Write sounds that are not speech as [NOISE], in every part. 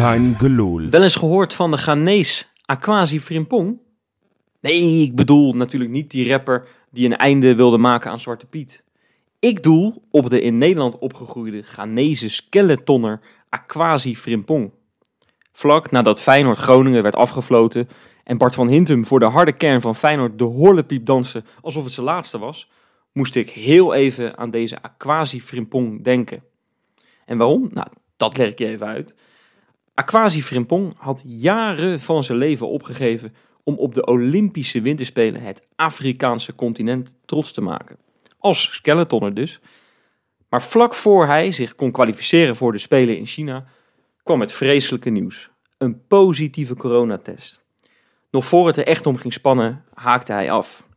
Kein gelul. Wel eens gehoord van de Ghanese Aquasi Frimpong? Nee, ik bedoel natuurlijk niet die rapper die een einde wilde maken aan Zwarte Piet. Ik doel op de in Nederland opgegroeide Ghanese skeletonner Aquasi Frimpong. Vlak nadat Feyenoord Groningen werd afgefloten en Bart van Hintem voor de harde kern van Feyenoord de horlepiep danste alsof het zijn laatste was, moest ik heel even aan deze Aquasi Frimpong denken. En waarom? Nou, dat leg ik je even uit. Aquasi Frimpong had jaren van zijn leven opgegeven om op de Olympische Winterspelen het Afrikaanse continent trots te maken. Als skeletonner dus. Maar vlak voor hij zich kon kwalificeren voor de Spelen in China, kwam het vreselijke nieuws. Een positieve coronatest. Nog voor het er echt om ging spannen, haakte hij af.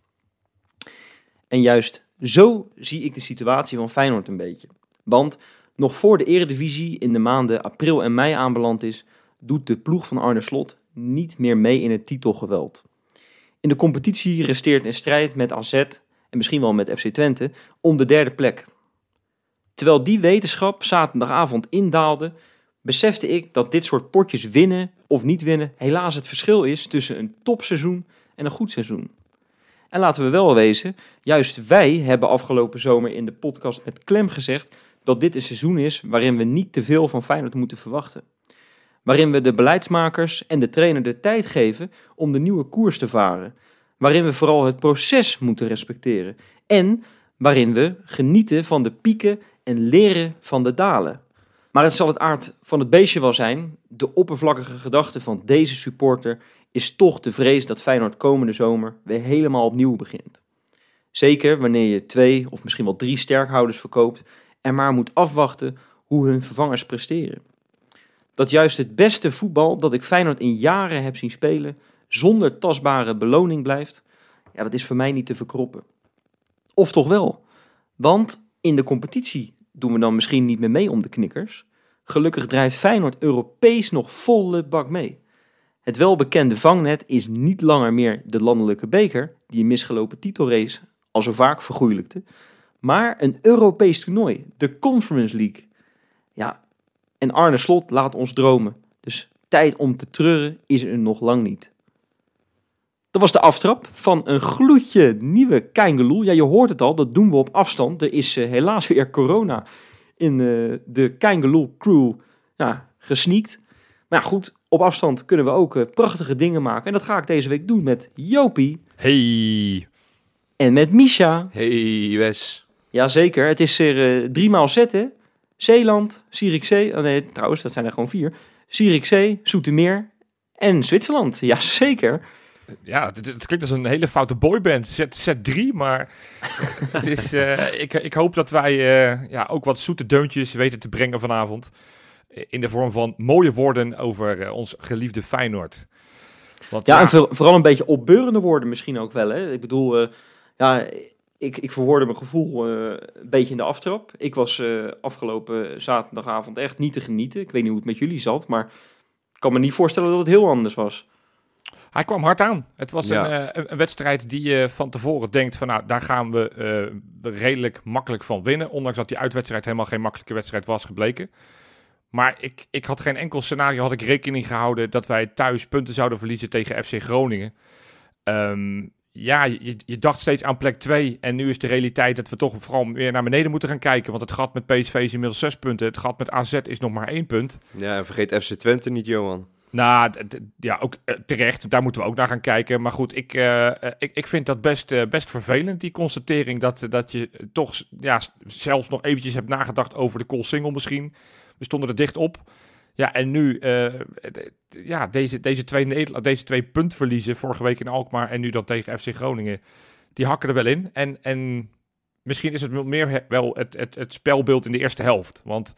En juist zo zie ik de situatie van Feyenoord een beetje. Want nog voor de eredivisie in de maanden april en mei aanbeland is, doet de ploeg van Arne Slot niet meer mee in het titelgeweld. In de competitie resteert een strijd met AZ en misschien wel met FC Twente om de derde plek. Terwijl die wetenschap zaterdagavond indaalde, besefte ik dat dit soort potjes winnen of niet winnen helaas het verschil is tussen een topseizoen en een goed seizoen. En laten we wel wezen, juist wij hebben afgelopen zomer in de podcast met klem gezegd dat dit een seizoen is waarin we niet te veel van Feyenoord moeten verwachten. Waarin we de beleidsmakers en de trainer de tijd geven om de nieuwe koers te varen. Waarin we vooral het proces moeten respecteren. En waarin we genieten van de pieken en leren van de dalen. Maar het zal het aard van het beestje wel zijn. De oppervlakkige gedachte van deze supporter is toch de vrees dat Feyenoord komende zomer weer helemaal opnieuw begint. Zeker wanneer je twee of misschien wel drie sterkhouders verkoopt en maar moet afwachten hoe hun vervangers presteren. Dat juist het beste voetbal dat ik Feyenoord in jaren heb zien spelen zonder tastbare beloning blijft, ja, dat is voor mij niet te verkroppen. Of toch wel? Want in de competitie doen we dan misschien niet meer mee om de knikkers. Gelukkig draait Feyenoord Europees nog volle bak mee. Het welbekende vangnet is niet langer meer de landelijke beker, die een misgelopen titelrace al zo vaak vergoeilijkte, maar een Europees toernooi, de Conference League. Ja, en Arne Slot laat ons dromen. Dus tijd om te treuren is er nog lang niet. Dat was de aftrap van een gloedje nieuwe Keingeloel. Ja, je hoort het al, dat doen we op afstand. Er is uh, helaas weer corona in uh, de Keingeloel crew ja, gesneakt. Maar ja, goed, op afstand kunnen we ook uh, prachtige dingen maken. En dat ga ik deze week doen met Jopie. Hey. En met Misha. Hey, Wes. Jazeker, het is er drie maal zetten. Zeeland, Zierikzee, oh nee, trouwens, dat zijn er gewoon vier. Zierikzee, Zoetermeer en Zwitserland. [LAUGHS] Jazeker. Ja, het, het, klinkt als een hele foute boyband. Zet, zet drie, maar [LAUGHS] het is, uh, ik, ik hoop dat wij uh, ja, ook wat zoete deuntjes weten te brengen vanavond. In de vorm van mooie woorden over uh, ons geliefde Feyenoord. Want, ja, ja, en voor, vooral een beetje opbeurende woorden misschien ook wel. Hè? Ik bedoel, ja, ik, ik verwoordde mijn gevoel een beetje in de aftrap. Ik was afgelopen zaterdagavond echt niet te genieten. Ik weet niet hoe het met jullie zat, maar ik kan me niet voorstellen dat het heel anders was. Hij kwam hard aan. Het was ja. een, een, wedstrijd die je van tevoren denkt van nou, daar gaan we uh, redelijk makkelijk van winnen. Ondanks dat die uitwedstrijd helemaal geen makkelijke wedstrijd was gebleken. Maar ik, ik had geen enkel scenario, had ik rekening gehouden dat wij thuis punten zouden verliezen tegen FC Groningen. Um, ja, je, je, dacht steeds aan plek 2. En nu is de realiteit dat we toch vooral weer naar beneden moeten gaan kijken. Want het gat met PSV is inmiddels 6 punten. Het gat met AZ is nog maar 1 punt. Ja, en vergeet FC Twente niet, Johan. Nou, ja, ook uh, terecht. Daar moeten we ook naar gaan kijken. Maar goed, ik, uh, ik, ik vind dat best, uh, best vervelend, die constatering. Dat, dat je toch ja, zelfs nog eventjes hebt nagedacht over de call single misschien. We stonden er dicht op. Ja, en nu, ja, deze, deze, twee, deze twee puntverliezen, vorige week in Alkmaar en nu dan tegen FC Groningen, die hakken er wel in. En, en misschien is het meer wel het, het, het spelbeeld in de eerste helft. Want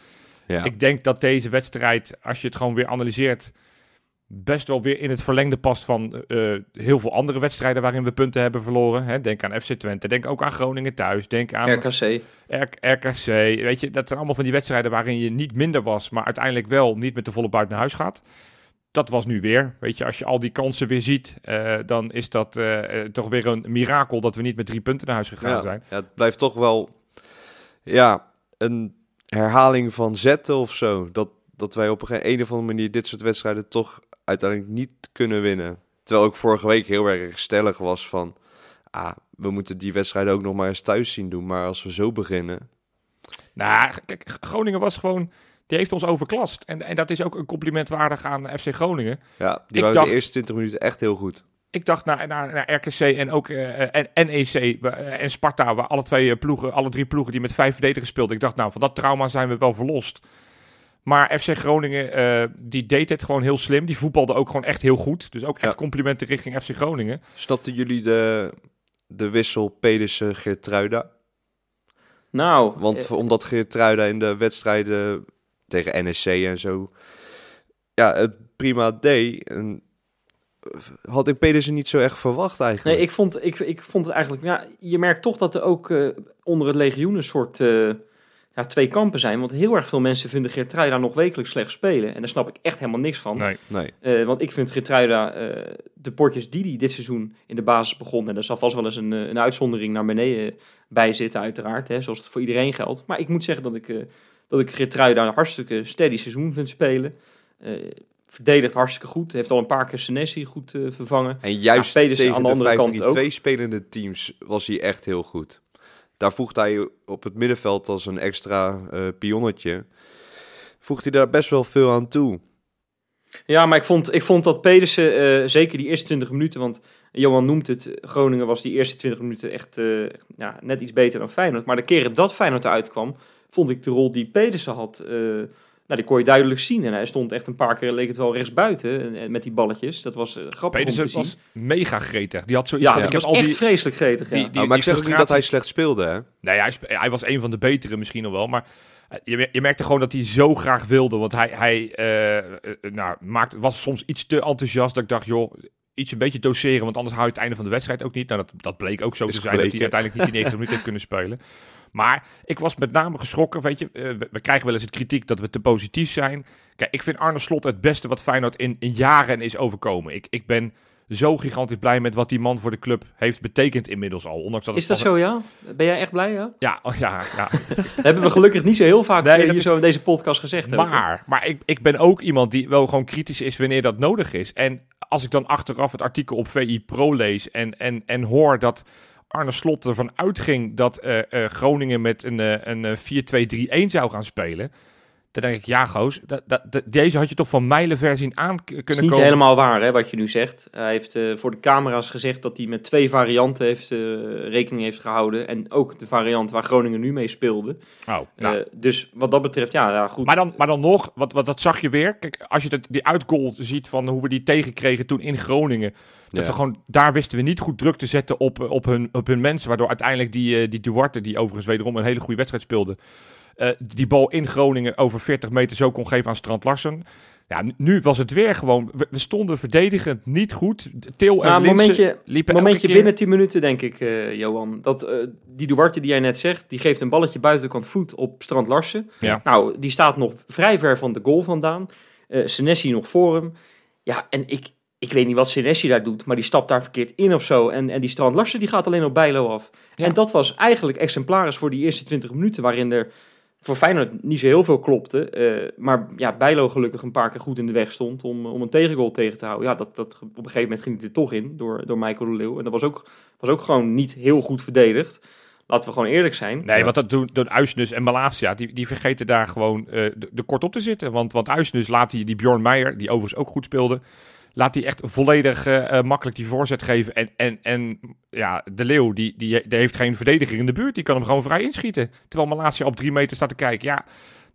Ja. Ik denk dat deze wedstrijd, als je het gewoon weer analyseert, best wel weer in het verlengde past van eh, heel veel andere wedstrijden waarin we punten hebben verloren. Hè? Denk aan FC Twente, denk ook aan Groningen thuis, denk aan RKC. R- RKC. Weet je, dat zijn allemaal van die wedstrijden waarin je niet minder was, maar uiteindelijk wel niet met de volle buiten naar huis gaat. Dat was nu weer. Weet je, als je al die kansen weer ziet, eh, dan is dat eh, eh, toch weer een mirakel dat we niet met drie punten naar huis gegaan ja. zijn. Ja, het blijft toch wel ja, een herhaling van zetten of zo. Dat, dat wij op een, een of andere manier dit soort wedstrijden toch uiteindelijk niet kunnen winnen. Terwijl ik vorige week heel erg stellig was van... Ah, we moeten die wedstrijden ook nog maar eens thuis zien doen. Maar als we zo beginnen... Nou, kijk, Groningen was gewoon, die heeft ons overklast. En, en dat is ook een compliment waardig aan FC Groningen. Ja, die waren de eerste 20 minuten echt heel goed. Ik dacht naar, naar, naar RKC en ook eh, en NEC eh, en Sparta, waar alle twee eh, ploegen, alle drie ploegen die met vijf verdedigers speelden. Ik dacht, nou, van dat trauma zijn we wel verlost. Maar FC Groningen, eh, die deed het gewoon heel slim. Die voetbalde ook gewoon echt heel goed. Dus ook echt Ja. complimenten richting FC Groningen. Snapten jullie de, de wissel Pedersen-Geertruida? Nou, Want eh, omdat Geertruida in de wedstrijden tegen NSC en zo... Ja, het prima deed. En had ik Pedersen niet zo echt verwacht eigenlijk. nee, ik vond, ik, ik vond het eigenlijk... Ja, je merkt toch dat er ook eh, onder het legioen een soort... eh, ja, twee kampen zijn. Want heel erg veel mensen vinden Geertruida nog wekelijks slecht spelen. En daar snap ik echt helemaal niks van. Nee. Nee. Eh, want ik vind Geertruida, eh de potjes die hij dit seizoen in de basis begon... en er zal vast wel eens een, eh, een uitzondering naar beneden bij zitten uiteraard. Hè, zoals het voor iedereen geldt. Maar ik moet zeggen dat ik, eh dat ik Geertruida een hartstikke steady seizoen vind spelen. Eh, verdedigt hartstikke goed. Heeft al een paar keer Senesi goed eh, vervangen. En juist Ja, tegen aan de andere kant de 5-3-2 spelende teams was hij echt heel goed. Daar voegt hij op het middenveld als een extra eh pionnetje. Voegt hij daar best wel veel aan toe. Ja, maar ik vond, ik vond dat Pedersen, eh, zeker die eerste 20 minuten, want Johan noemt het, Groningen was die eerste 20 minuten echt eh, echt, ja, net iets beter dan Feyenoord. Maar de keren dat Feyenoord eruit kwam, vond ik de rol die Pedersen had, nou, die kon je duidelijk zien. En hij stond echt een paar keer, leek het wel, rechtsbuiten eh, met die balletjes. Dat was eh, grappig om te zien. was mega gretig. Die had zoiets ja, van, ik ik heb was al echt die... vreselijk gretig. Ja. die- die- Oh, maar ik zeg ook niet dat hij frustratie- slecht speelde, hè? Nee, hij, spe- hij was een van de betere misschien nog wel. Maar eh, je, je merkte gewoon dat hij zo graag wilde. Want hij, hij nou, maakte, was soms iets te enthousiast. Dat ik dacht, joh, iets een beetje doseren. Want anders hou je het einde van de wedstrijd ook niet. Nou, dat, dat bleek ook zo Is te zijn. Dat hij uiteindelijk niet die 90 minuten heeft kunnen spelen. [LAUGHS] Maar ik was met name geschrokken. Weet je, eh, we, krijgen wel eens het kritiek dat we te positief zijn. Kijk, ik vind Arne Slot het beste wat Feyenoord in, in jaren is overkomen. Ik, ik ben zo gigantisch blij met wat die man voor de club heeft betekend inmiddels al. Ondanks dat Is dat zo, ja? Ben jij echt blij, ja? Ja, oh, ja, ja. Dat [LAUGHS] hebben we gelukkig niet zo heel vaak Nee, eh, hier is- zo in deze podcast gezegd. hebben. Maar, maar ik, ik ben ook iemand die wel gewoon kritisch is wanneer dat nodig is. En als ik dan achteraf het artikel op VI Pro lees en, en, en hoor dat Arne Slot ervan uitging dat eh, eh, Groningen met een, eh, een eh, 4-2-3-1 zou gaan spelen. Dan denk ik, ja goos, dat, dat, dat- deze had je toch van mijlenver zien aan kunnen Het is niet komen. helemaal waar, hè, wat je nu zegt. Hij heeft voor de camera's gezegd dat hij met twee varianten heeft, rekening heeft gehouden. En ook de variant waar Groningen nu mee speelde. Oh, nou. Dus wat dat betreft, ja, ja goed. Maar dan, maar dan nog, wat, wat, dat zag je weer. Kijk, als je dat, die uitgoal ziet van hoe we die tegenkregen toen in Groningen. Dat we gewoon, daar wisten we niet goed druk te zetten op, eh, op, hun, op hun mensen. Waardoor uiteindelijk die, eh, die Duarte, die overigens wederom een hele goede wedstrijd speelde. eh, die bal in Groningen over 40 meter zo kon geven aan Strand Larsen. Ja, nu- was het weer gewoon. We, we stonden verdedigend niet goed. Til en Nou, momentje, liepen momentje keer- binnen 10 minuten, denk ik, eh, Johan. Dat, die Duarte die jij net zegt, die geeft een balletje buitenkant voet op Strand Larsen. Ja. Nou, die staat nog vrij ver van de goal vandaan. Eh Senesi nog voor hem. Ja, en ik, ik weet niet wat Senesi daar doet, maar die stapt daar verkeerd in of zo. En, en die Strand Larsen die gaat alleen op Bijlo af. Ja. En dat was eigenlijk exemplarisch voor die eerste 20 minuten, waarin er voor Feyenoord niet zo heel veel klopte. eh, maar ja, Bijlo gelukkig een paar keer goed in de weg stond om, om een tegengoal tegen te houden. Ja, dat, dat, op een gegeven moment ging hij er toch in door, door Michael de Leeuw. En dat was ook, was ook gewoon niet heel goed verdedigd. Laten we gewoon eerlijk zijn. Nee, want dat doen, doen Uisnes en Malasia, die, die vergeten daar gewoon eh, de, de kort op te zitten. Want, want Uisnes laat die, die Bjorn Meijer, die overigens ook goed speelde, laat hij echt volledig eh, eh, makkelijk die voorzet geven. En, en, en ja, de Leeuw, die, die, die heeft geen verdediger in de buurt, die kan hem gewoon vrij inschieten. Terwijl Malasia op drie meter staat te kijken. Ja,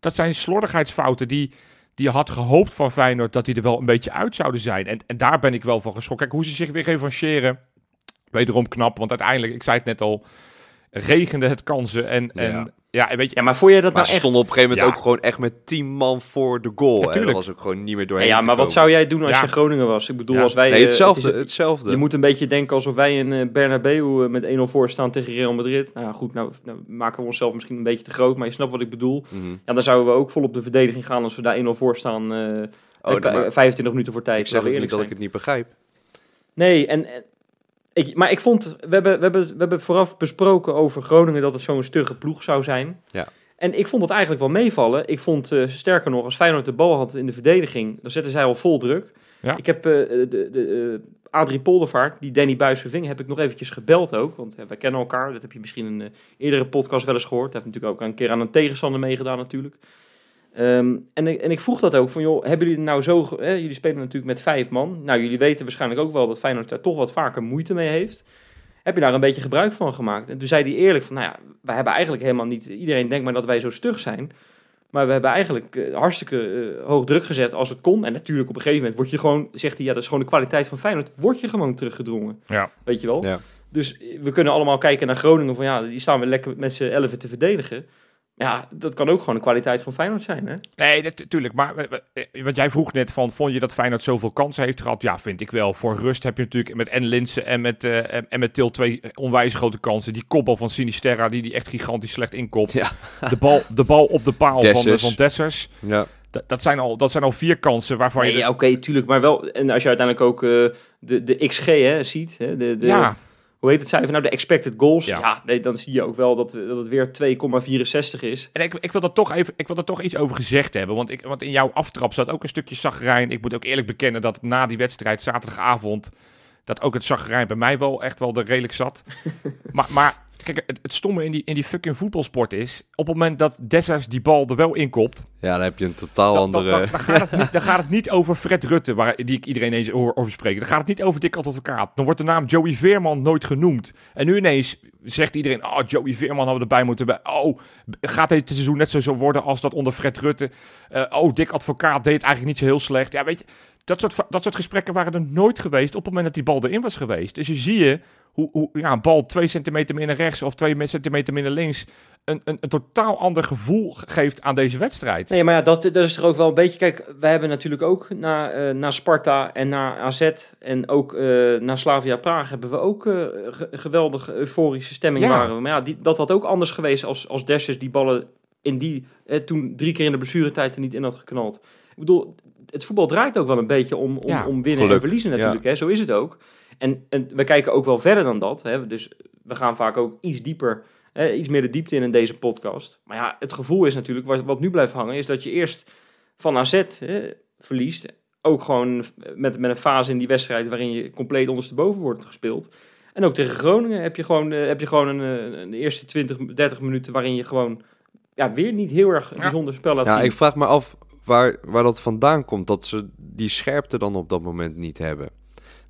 dat zijn slordigheidsfouten die, die had gehoopt van Feyenoord dat die er wel een beetje uit zouden zijn. En, en daar ben ik wel van geschrokken. Kijk, hoe ze zich weer revancheren, wederom knap. Want uiteindelijk, ik zei het net al, regende het kansen. En, en Ja. ja, weet je, Ja, maar vond jij dat Maar nou echt... stonden op een gegeven moment Ja. ook gewoon echt met 10 man voor de goal. Ja, en dat was ook gewoon niet meer doorheen ja, maar wat komen. zou jij doen als Ja. je Groningen was? Ik bedoel, Ja. als wij... Nee, eh, hetzelfde. het is- hetzelfde. Je moet een beetje denken alsof wij in eh, Bernabeu eh, met 1-0 voor staan tegen Real Madrid. Nou ja, goed, nou, nou maken we onszelf misschien een beetje te groot, maar je snapt wat ik bedoel. Mhm. Ja, dan zouden we ook vol op de verdediging gaan als we daar 1-0 voor staan. Oh, maar 25 minuten voor tijd. ik zeg we niet dat ik eerlijk het niet begrijp. Nee, en, en ik, maar ik vond, we hebben, we, hebben, we hebben vooraf besproken over Groningen dat het zo'n stugge ploeg zou zijn. Ja. En ik vond het eigenlijk wel meevallen. Ik vond, eh, sterker nog, als Feyenoord de bal had in de verdediging, dan zetten zij al vol druk. Ja. Ik heb eh, de, de, eh, Adrie Poldervaart, die Danny Buis verving, heb ik nog eventjes gebeld ook. Want wij kennen elkaar, dat heb je misschien in een eerdere podcast wel eens gehoord. Hij heeft natuurlijk ook een keer aan een tegenstander meegedaan natuurlijk. Ehm, en, ik, en ik vroeg dat ook, van joh, hebben jullie nou zo... Hè, jullie spelen natuurlijk met vijf man. Nou, jullie weten waarschijnlijk ook wel dat Feyenoord daar toch wat vaker moeite mee heeft. Heb je daar een beetje gebruik van gemaakt? En toen zei hij eerlijk van, nou ja, wij hebben eigenlijk helemaal niet... Iedereen denkt maar dat wij zo stug zijn. Maar we hebben eigenlijk eh, hartstikke eh, hoog druk gezet als het kon. En natuurlijk op een gegeven moment word je gewoon, zegt hij, ja, dat is gewoon de kwaliteit van Feyenoord. Word je gewoon teruggedrongen. Ja. Weet je wel? Ja. Dus eh, we kunnen allemaal kijken naar Groningen van, ja, die staan we lekker met z'n elfen te verdedigen. Ja, dat kan ook gewoon de kwaliteit van Feyenoord zijn, hè? Nee, natuurlijk. Maar eh, eh, wat jij vroeg net van, vond je dat Feyenoord zoveel kansen heeft gehad? Ja, vind ik wel. Voor rust heb je natuurlijk met en Linsen en met, eh, en- met Til twee onwijs grote kansen. Die kopbal van Sinisterra, die die echt gigantisch slecht inkopt. Ja. De, bal, de bal op de paal van, Dessers. van Dessers. Ja. Dat, dat, zijn al, dat zijn al vier kansen waarvan Nee, je... de- ja, oké, tuurlijk. Maar wel, en als je uiteindelijk ook eh, de, de XG hè, ziet, hè, de, de, ja, hoe heet het cijfer nou, de expected goals. Ja. Ja, nee, dan zie je ook wel dat, dat het weer 2,64 is. En ik, ik, wil er toch even, ik wil er toch iets over gezegd hebben. Want, ik, want in jouw aftrap zat ook een stukje zagrijn. Ik moet ook eerlijk bekennen dat na die wedstrijd zaterdagavond... dat ook het zagrijn bij mij wel echt wel er redelijk zat. [LAUGHS] maar, maar kijk, het, het stomme in die, in die fucking voetbalsport is... op het moment dat Dessers die bal er wel inkopt... ja, dan heb je een totaal dan, andere... dan, dan gaat het niet, dan gaat het niet over Fred Rutte, waar, die ik iedereen eens hoor over spreken. Dan gaat het niet over Dick Advocaat. Dan wordt de naam Joey Veerman nooit genoemd. En nu ineens zegt iedereen, oh, Joey Veerman hadden we erbij moeten bij. Oh, gaat dit seizoen net zo zo worden als dat onder Fred Rutte? Eh, oh, Dick Advocaat deed eigenlijk niet zo heel slecht. Ja, weet je, dat soort, dat soort gesprekken waren er nooit geweest op het moment dat die bal erin was geweest. Dus je zie je hoe, hoe ja, een bal twee centimeter meer naar rechts of twee centimeter meer naar links... Een, een, een totaal ander gevoel geeft aan deze wedstrijd. Nee, maar ja, dat, dat is er ook wel een beetje. Kijk, wij hebben natuurlijk ook na, eh na Sparta en na AZ en ook eh na Slavia Praag hebben we ook eh, ge- geweldige euforische stemming Ja. waren. Maar ja, die, dat had ook anders geweest als, als Dessers die ballen in die, eh, toen drie keer in de blessuretijd er niet in had geknald. Ik bedoel, het voetbal draait ook wel een beetje om, om, Ja, om winnen geluk. en verliezen natuurlijk. Hè? Zo is het ook. En, en we kijken ook wel verder dan dat. Hè? Dus we gaan vaak ook iets dieper, hè, iets meer de diepte in in deze podcast. Maar ja, het gevoel is natuurlijk, wat, wat nu blijft hangen, is dat je eerst van AZ hè, verliest. Ook gewoon met, met een fase in die wedstrijd waarin je compleet ondersteboven wordt gespeeld. En ook tegen Groningen heb je gewoon, eh, heb je gewoon een, een eerste 20, 30 minuten waarin je gewoon ja, weer niet heel erg Ja. bijzonder spel laat Ja, zien. ik vraag me af waar, waar dat vandaan komt. Dat ze die scherpte dan op dat moment niet hebben.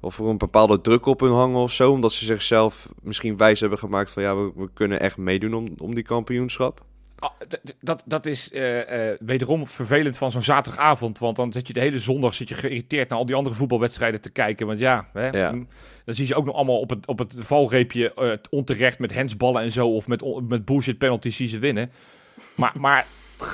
Of er een bepaalde druk op hun hangen of zo. Omdat ze zichzelf misschien wijs hebben gemaakt van... ja, we, we kunnen echt meedoen om, om die kampioenschap. Ah, dat, dat is eh, eh, wederom vervelend van zo'n zaterdagavond. Want dan zit je de hele zondag zit je geïrriteerd naar al die andere voetbalwedstrijden te kijken. Want ja, hè, Ja. dan zie je ook nog allemaal op het, op het valreepje eh, het onterecht met hensballen en zo. Of met, met bullshit penalties die ze winnen. Maar, maar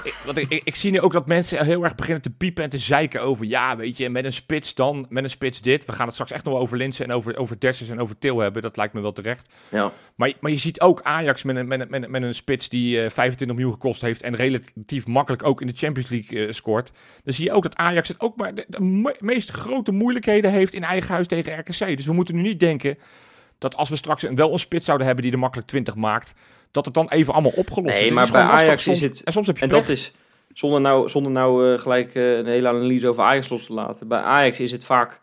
ik, want ik, ik, ik zie nu ook dat mensen heel erg beginnen te piepen en te zeiken over... Ja, weet je, met een spits dan, met een spits dit. We gaan het straks echt nog over Linsen en over, over Dessers en over Til hebben. Dat lijkt me wel terecht. Ja. Maar, maar je ziet ook Ajax met een, met een, met een, met een spits die eh 25 miljoen gekost heeft en relatief makkelijk ook in de Champions League eh, scoort. Dan zie je ook dat Ajax het ook maar de, de me- meest grote moeilijkheden heeft in eigen huis tegen RKC. Dus we moeten nu niet denken dat als we straks een, wel een spits zouden hebben die er makkelijk 20 maakt, dat het dan even allemaal opgelost Nee, is. Maar is bij Ajax soms. is het- En soms heb je En pech. dat is, zonder nou, zonder nou eh, gelijk eh, een hele analyse over Ajax los te laten. Bij Ajax is het vaak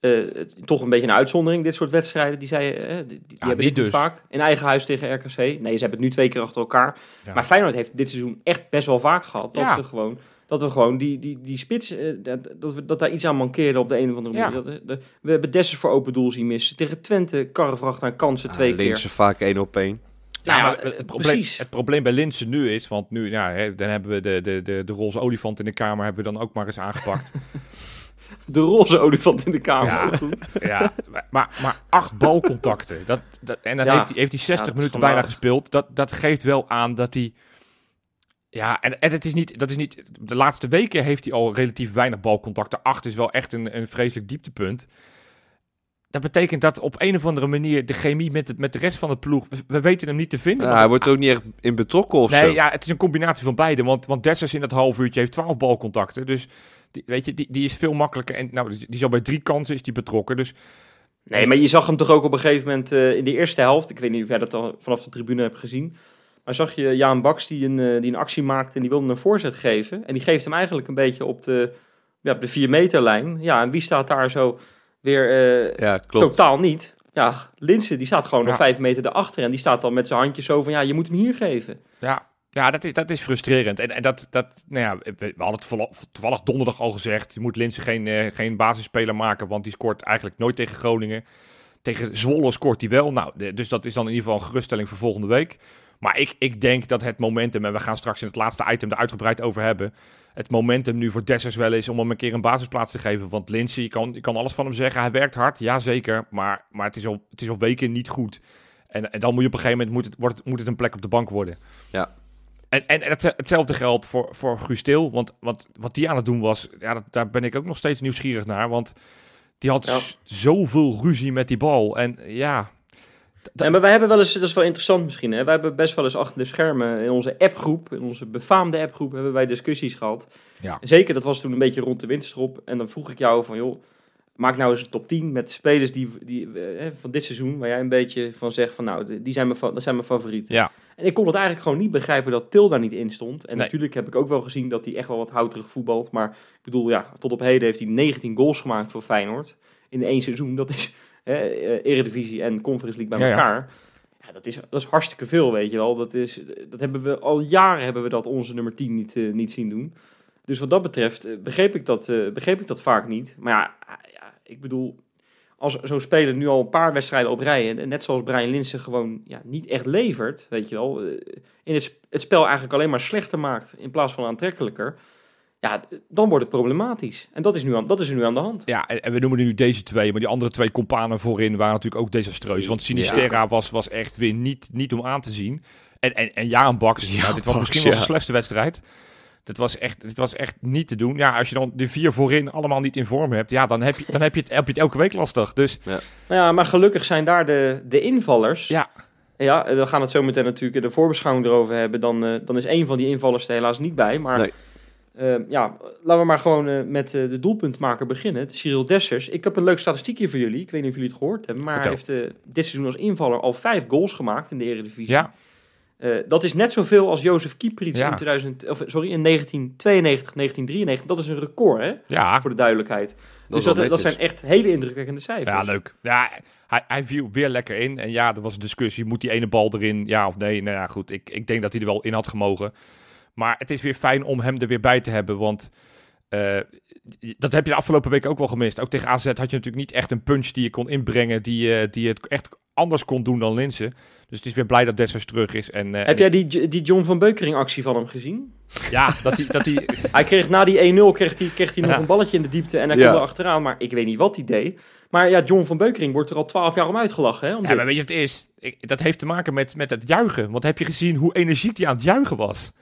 eh, het- toch een beetje een uitzondering, dit soort wedstrijden. Die, zei, eh, die, die hebben niet dit dus. vaak. In eigen huis tegen RKC. Nee, ze hebben het nu twee keer achter elkaar. Ja. Maar Feyenoord heeft dit seizoen echt best wel vaak gehad. Dat Ja. we gewoon... Dat we gewoon die, die, die spits, dat, dat, we, dat daar iets aan mankeerde op de een of andere Ja. manier. Dat, de- we hebben Dessers voor open doel zien missen. Tegen Twente karrevracht aan kansen twee keer. Linse vaak één op één. Ja, Ja, maar eh, het, probleem, precies. het probleem bij Linsen nu is, want nu, ja, hè, dan hebben we de, de, de, de roze olifant in de kamer, hebben we dan ook maar eens aangepakt. [LAUGHS] De roze olifant in de kamer. Ja. goed. [LAUGHS] ja, maar, maar acht balcontacten. Dat, dat, en dan Ja. heeft hij, heeft hij 60 Ja, dat is minuten bijna gespeeld. Dat, dat geeft wel aan dat hij... Ja, en, en het is niet, dat is niet... De laatste weken heeft hij al relatief weinig balcontacten. Acht is wel echt een, een vreselijk dieptepunt. Dat betekent dat op een of andere manier de chemie met, het, met de rest van de ploeg... We, we weten hem niet te vinden. Ja, hij wordt ook niet echt in betrokken of Nee, zo. ja, het is een combinatie van beide. Want, want Dessers in dat half uurtje heeft 12 balcontacten. Dus die, weet je, die, die is veel makkelijker. En nou, die, die is al bij drie kansen is die betrokken. Dus Nee, maar je zag hem toch ook op een gegeven moment eh, in de eerste helft. Ik weet niet of jij dat al vanaf de tribune hebt gezien. Maar zag je Jaan Baks die een, eh, die een actie maakte en die wilde een voorzet geven. En die geeft hem eigenlijk een beetje op de, ja, op de 4 meterlijn. Ja, en wie staat daar zo weer eh, Ja, klopt. totaal niet? Ja, Linsen die staat gewoon Ja. nog 5 meter erachter. En die staat dan met zijn handjes zo van ja, je moet hem hier geven. ja, ja dat, is, dat is frustrerend. En, en dat, dat, nou ja, we, we hadden het toevallig- donderdag al gezegd. Je moet Linsen geen, eh, geen basisspeler maken, want die scoort eigenlijk nooit tegen Groningen. Tegen Zwolle scoort hij wel. Nou, de- dus dat is dan in ieder geval een geruststelling voor volgende week. Maar ik, ik denk dat het momentum, en we gaan straks in het laatste item er uitgebreid over hebben. Het momentum nu voor Dessers wel is om hem een keer een basisplaats te geven. Want Lindsay, je kan, je kan alles van hem zeggen. Hij werkt hard, ja zeker. Maar, maar het, is al, het is al weken niet goed. En, en dan moet je op een gegeven moment moet het, wordt, moet het een plek op de bank worden. Ja. En, en, en het- hetzelfde geldt voor, voor Guus Til. Want wat, wat die aan het doen was, ja, dat, daar ben ik ook nog steeds nieuwsgierig naar. Want die had Ja. zoveel ruzie met die bal. En ja, Ja, maar wij hebben wel eens, dat is wel interessant misschien, hè? wij hebben best wel eens achter de schermen in onze appgroep, in onze befaamde appgroep, hebben wij discussies gehad. Ja. Zeker, dat was toen een beetje rond de winterstop. En dan vroeg ik jou van, joh, maak nou eens een top 10 met spelers die, die eh, van dit seizoen, waar jij een beetje van zegt van, nou, die zijn mijn, dat zijn mijn favorieten. Ja. En ik kon het eigenlijk gewoon niet begrijpen dat Til daar niet in stond. En Nee. natuurlijk heb ik ook wel gezien dat hij echt wel wat houterig voetbalt. Maar ik bedoel, ja, tot op heden heeft hij 19 goals gemaakt voor Feyenoord. In één seizoen, dat is hè, eh, Eredivisie en Conference League bij Ja, ja. elkaar. Ja, dat is, dat is hartstikke veel, weet je wel. Dat, is, dat hebben we al jaren hebben we dat onze nummer 10 niet, eh, niet zien doen. Dus wat dat betreft eh, begreep, ik dat, begreep ik dat vaak niet. Maar ja, ah, ja ik bedoel, als zo'n speler nu al een paar wedstrijden op rij, en net zoals Brian Linsen gewoon ja, niet echt levert, weet je wel, in het, het spel eigenlijk alleen maar slechter maakt in plaats van aantrekkelijker, ja, dan wordt het problematisch. En dat is, nu aan, dat is er nu aan de hand. Ja, en, en we noemen nu deze twee, maar die andere twee companen voorin waren natuurlijk ook desastreus. Want Sinisterra was, was echt weer niet, niet om aan te zien. En, en, en Jaan Baks, Jaan nou, dit was Baks, misschien wel ja. zijn slechtste wedstrijd. Dit was, echt, dit was echt niet te doen. Ja, als je dan de vier voorin allemaal niet in vorm hebt, ja, dan heb je, dan heb je, het, heb je het elke week lastig. Dus Nou ja, maar gelukkig zijn daar de, de invallers. Ja. Ja, we gaan het zo meteen natuurlijk in de voorbeschouwing erover hebben. Dan, eh, dan is één van die invallers er helaas niet bij. Maar Nee. Eh, ja, laten we maar gewoon eh, met eh, de doelpuntmaker beginnen. Cyril Dessers. Ik heb een leuk statistiekje voor jullie. Ik weet niet of jullie het gehoord hebben. Maar hij heeft eh, dit seizoen als invaller al vijf goals gemaakt in de Eredivisie. ja, dat is net zoveel als Jozef Kieprits Ja. in, 2000, of, sorry, in 1992, 1993. Dat is een record, hè? ja, Voor de duidelijkheid. Dat dus dat, dat zijn echt hele indrukwekkende cijfers. ja, leuk. Ja, hij, hij viel weer lekker in. En ja, er was een discussie, moet die ene bal erin, ja of nee? Nou ja, goed, ik, ik denk dat hij er wel in had gemogen. Maar het is weer fijn om hem er weer bij te hebben, want... eh, dat heb je de afgelopen weken ook wel gemist. Ook tegen AZ had je natuurlijk niet echt een punch die je kon inbrengen, die, eh, die het echt anders kon doen dan Linsen. Dus het is weer blij dat Dessers terug is. En, eh, Heb jij die, die John van Beukering actie van hem gezien? Ja, dat hij... Dat hij [LAUGHS] Hij kreeg na die 1-0 kreeg hij, kreeg hij nog Ja. een balletje in de diepte en hij Ja. kon er achteraan. Maar ik weet niet wat hij deed. Maar ja, John van Beukering wordt er al 12 jaar om uitgelachen. Hè, om ja, dit. maar weet je wat het is? Ik, dat heeft te maken met, met het juichen. Want heb je gezien hoe energiek hij aan het juichen was?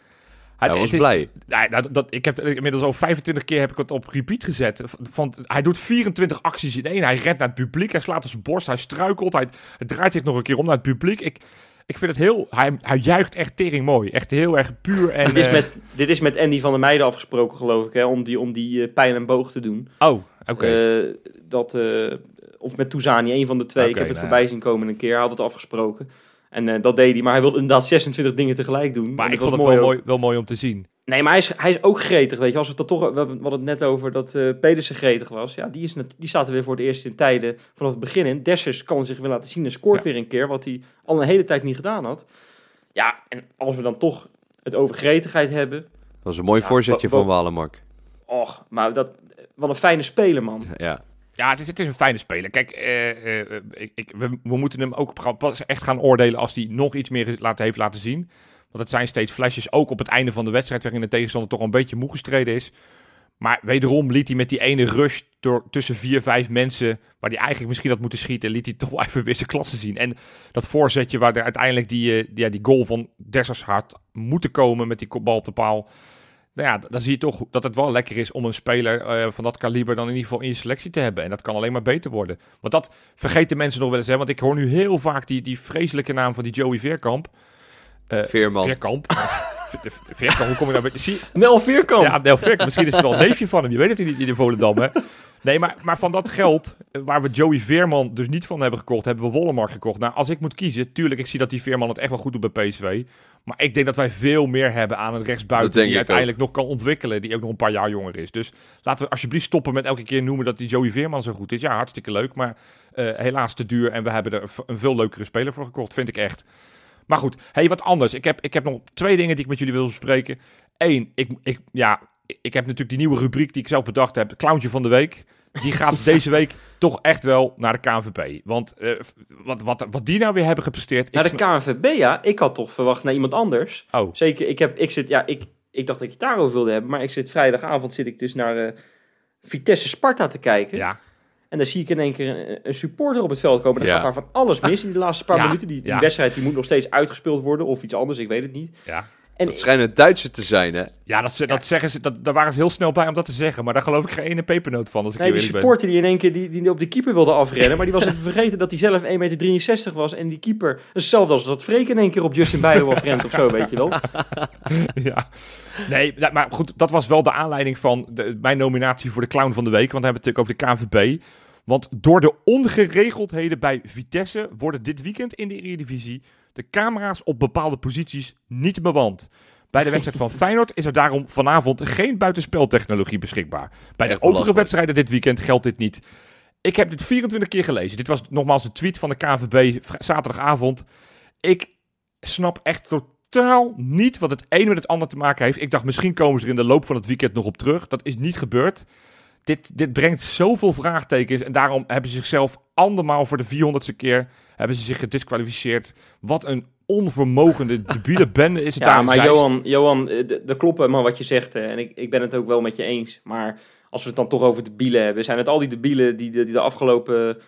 Hij Hij was het is- blij. Nou, dat, ik heb inmiddels al 25 keer heb ik het op repeat gezet. Van, hij doet 24 acties in één. Hij rent naar het publiek. Hij slaat op zijn borst. Hij struikelt. Hij, hij draait zich nog een keer om naar het publiek. Ik, ik vind het heel... Hij, hij juicht echt tering mooi. Echt heel erg puur. En, dit, is eh, met, dit is met Andy van der Meijden afgesproken, geloof ik. Hè, om die, om die pijl en boog te doen. Oh, oké. Eh, dat, eh, of met Touzani, een van de twee. Ik heb het nou voorbij zien komen een keer. Hij had het afgesproken. En eh, dat deed hij. Maar hij wilde inderdaad 26 dingen tegelijk doen. maar ik vond het wel mooi, wel mooi om te zien. Nee, maar hij is, hij is ook gretig, weet je. Als we het dan toch, we hadden het net over dat eh Pedersen gretig was. Ja, die, is net, die staat er weer voor het eerst in tijden vanaf het begin in. Dessers kan zich weer laten zien en scoort Ja. weer een keer, wat hij al een hele tijd niet gedaan had. Ja, en als we dan toch het over gretigheid hebben. Dat was een mooi Ja, voorzetje van wa- Walemark. Och, maar dat, wat een fijne speler, man. Ja. Ja, het is, het is een fijne speler. Kijk, eh, eh, ik, we, moeten hem ook pas echt gaan oordelen als hij nog iets meer laten, heeft laten zien. Want het zijn steeds flesjes, ook op het einde van de wedstrijd, waarin de tegenstander toch een beetje moe gestreden is. Maar wederom liet hij met die ene rush door, tussen vier, vijf mensen, waar hij eigenlijk misschien had moeten schieten, liet hij toch [LAUGHS] even zijn klasse zien. En dat voorzetje waar uiteindelijk die, uh, ja, die goal van Dessershart moeten komen met die bal op de paal. Nou ja, dan zie je toch dat het wel lekker is om een speler uh, van dat kaliber dan in ieder geval in je selectie te hebben. En dat kan alleen maar beter worden. Want dat vergeten mensen nog wel eens. Hè? Want ik hoor nu heel vaak die, die vreselijke naam van die Joey Veerkamp. Uh, Veerman. Veerkamp. [LAUGHS] Veerkamp, hoe kom je nou bij... Zie... Nel Veerkamp. Ja, Nel Veerkamp. Misschien is het wel een neefje van hem. Je weet het niet in de Volendam, hè. Nee, maar, maar van dat geld, waar we Joey Veerman dus niet van hebben gekocht, hebben we Wollemark gekocht. Nou, als ik moet kiezen, tuurlijk, ik zie dat die Veerman het echt wel goed doet bij PSV. Maar ik denk dat wij veel meer hebben aan een rechtsbuiten die uiteindelijk nog kan ontwikkelen. Die ook nog een paar jaar jonger is. Dus laten we alsjeblieft stoppen met elke keer noemen dat die Joey Veerman zo goed is. Ja, hartstikke leuk, maar uh, helaas te duur. En we hebben er een veel leukere speler voor gekocht, vind ik echt. Maar goed, hey, wat anders. Ik heb, ik heb nog twee dingen die ik met jullie wil bespreken. Eén, ik, ik, ja, ik heb natuurlijk die nieuwe rubriek die ik zelf bedacht heb. Clowntje van de week. Die gaat deze week toch echt wel naar de KNVB. Want uh, wat, wat, wat die nou weer hebben gepresteerd... Naar de KNVB, ja. Ik had toch verwacht naar iemand anders. Oh. Zeker, ik, heb, ik, zit, ja, ik, ik dacht dat je het daarover wilde hebben. Maar ik zit vrijdagavond zit ik dus naar uh, Vitesse Sparta te kijken. Ja. En dan zie ik in één keer een, supporter op het veld komen. Er ja. gaat daar van alles mis in de laatste paar Ja. minuten. Die, die Ja. wedstrijd die moet nog steeds uitgespeeld worden. Of iets anders, ik weet het niet. Ja, En Dat schijnen Duitsers te zijn, hè? ja dat, ze- dat zeggen ze, dat, daar waren ze heel snel bij om dat te zeggen. Maar daar geloof ik geen ene pepernoot van, als ik nee, die supporter die in één keer die, die op de keeper wilde afrennen. Maar die was even [LAUGHS] vergeten dat hij zelf 1,63 meter was. En die keeper, hetzelfde als dat Freek in één keer op Justin [LAUGHS] Bijlo afrent of zo, weet je wel. [LAUGHS] ja. Nee, maar goed, dat was wel de aanleiding van de, mijn nominatie voor de clown van de week. Want we hebben het natuurlijk over de KNVB. Want door de ongeregeldheden bij Vitesse worden dit weekend in de Eredivisie de camera's op bepaalde posities niet bemand. Bij de wedstrijd van [LAUGHS] Feyenoord is er daarom vanavond geen buitenspeltechnologie beschikbaar. Bij de overige wedstrijden dit weekend geldt dit niet. Ik heb dit 24 keer gelezen. Dit was nogmaals een tweet van de vri- zaterdagavond. Ik snap echt totaal niet wat het een met het ander te maken heeft. Ik dacht, misschien komen ze er in de loop van het weekend nog op terug. Dat is niet gebeurd. Dit, dit brengt zoveel vraagtekens. En daarom hebben ze zichzelf andermaal voor de 400ste keer hebben ze zich gedisqualificeerd. Wat een onvermogende, [LAUGHS] debiele bende is het daar Ja, in maar. Johan, Johan eh, dat klopt man wat je zegt. eh, En ik, ik ben het ook wel met je eens. Maar als we het dan toch over debielen hebben. Zijn het al die debielen die die de afgelopen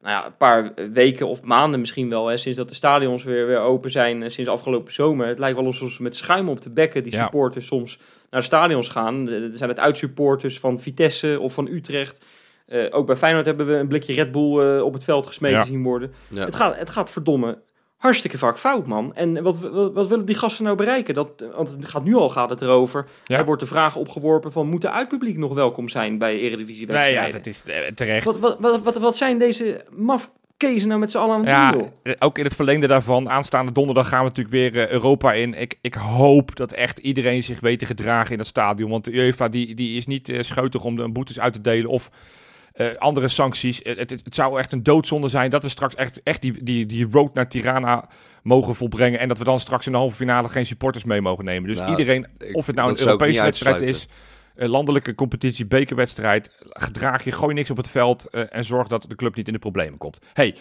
nou ja, een paar weken of maanden misschien wel. Hè, sinds dat de stadions weer, weer open zijn. eh, Sinds afgelopen zomer. Het lijkt wel alsof ze met schuim op de bekken die Ja. supporters soms naar de stadions gaan. Er zijn het uitsupporters van Vitesse of van Utrecht. Eh, ook bij Feyenoord hebben we een blikje Red Bull eh, op het veld gesmeten Ja. zien worden. Ja. Het, gaat, het gaat verdomme hartstikke vaak fout, man. En wat, wat, wat willen die gasten nou bereiken? Dat, want het gaat nu al gaat het erover. Ja. Er wordt de vraag opgeworpen van... moet de uitpubliek nog welkom zijn bij Nee, Eredivisie-wedstrijden? ja, dat is eh, terecht. wat, wat, wat, wat, wat zijn deze mafkezen nou met z'n allen aan het Ja, doen, eh, ook in het verlengde daarvan. Aanstaande donderdag gaan we natuurlijk weer eh, Europa in. Ik, ik hoop dat echt iedereen zich weet te gedragen in dat stadion. Want de UEFA die, die is niet scheutig om de boetes uit te delen of eh, andere sancties. Het, het, het zou echt een doodzonde zijn dat we straks echt, echt die, die, die road naar Tirana mogen volbrengen. En dat we dan straks in de halve finale geen supporters mee mogen nemen. Dus Nou, iedereen, of het nou een Europese wedstrijd is, een landelijke competitie, bekerwedstrijd. Gedraag je, gooi niks op het veld eh, en zorg dat de club niet in de problemen komt. Hey,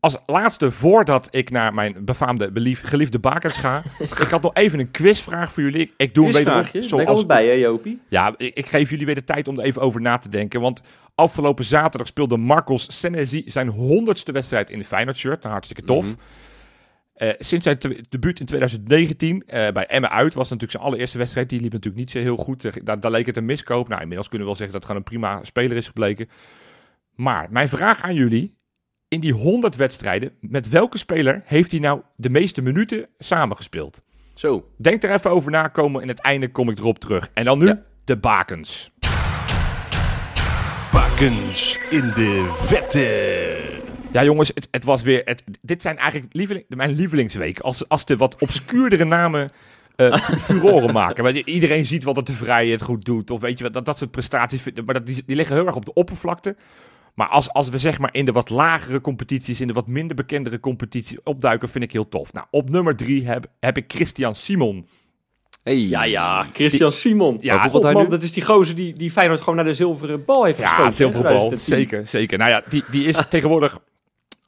als laatste, voordat ik naar mijn befaamde, belief, geliefde bakers ga, [LAUGHS] ik had nog even een quizvraag voor jullie. Ik doe? Ben ik zoals... bij, hè, Jopie? Ja, ik, ik geef jullie weer de tijd om er even over na te denken. Want afgelopen zaterdag speelde Marcos Senesi zijn honderdste wedstrijd in de Feyenoord-shirt. Nou, hartstikke tof. Eh, sinds zijn debuut in 2019 eh, bij Emmen uit was natuurlijk zijn allereerste wedstrijd. Die liep natuurlijk niet zo heel goed. Eh, Daar, daar leek het een miskoop. Nou, inmiddels kunnen we wel zeggen dat het gewoon een prima speler is gebleken. Maar mijn vraag aan jullie. In die 100 wedstrijden, met welke speler heeft hij nou de meeste minuten samengespeeld? Zo. Denk er even over na, komen in het einde kom ik erop terug. En dan nu Ja. de bakens. Bakens in de vette. Ja, jongens, het, het was weer. Het, dit zijn eigenlijk lieveling, mijn lievelingsweken. Als, als de wat obscuurdere namen eh fu- furoren maken. Want iedereen ziet wat het de vrije het goed doet. Of weet je wat, dat, dat soort prestaties. Maar dat, die, die liggen heel erg op de oppervlakte. Maar als, als we zeg maar in de wat lagere competities, in de wat minder bekendere competities opduiken, vind ik heel tof. Nou, op nummer drie heb, heb ik Christian Simon. Hey. Ja, ja, Christian Simon. Ja, Ja, hij man, nu? dat is die gozer die, die Feyenoord gewoon naar de zilveren bal heeft Ja, geschoten. zilveren hè, bal. 2010. Zeker, zeker. Nou ja, die, die is [LAUGHS] tegenwoordig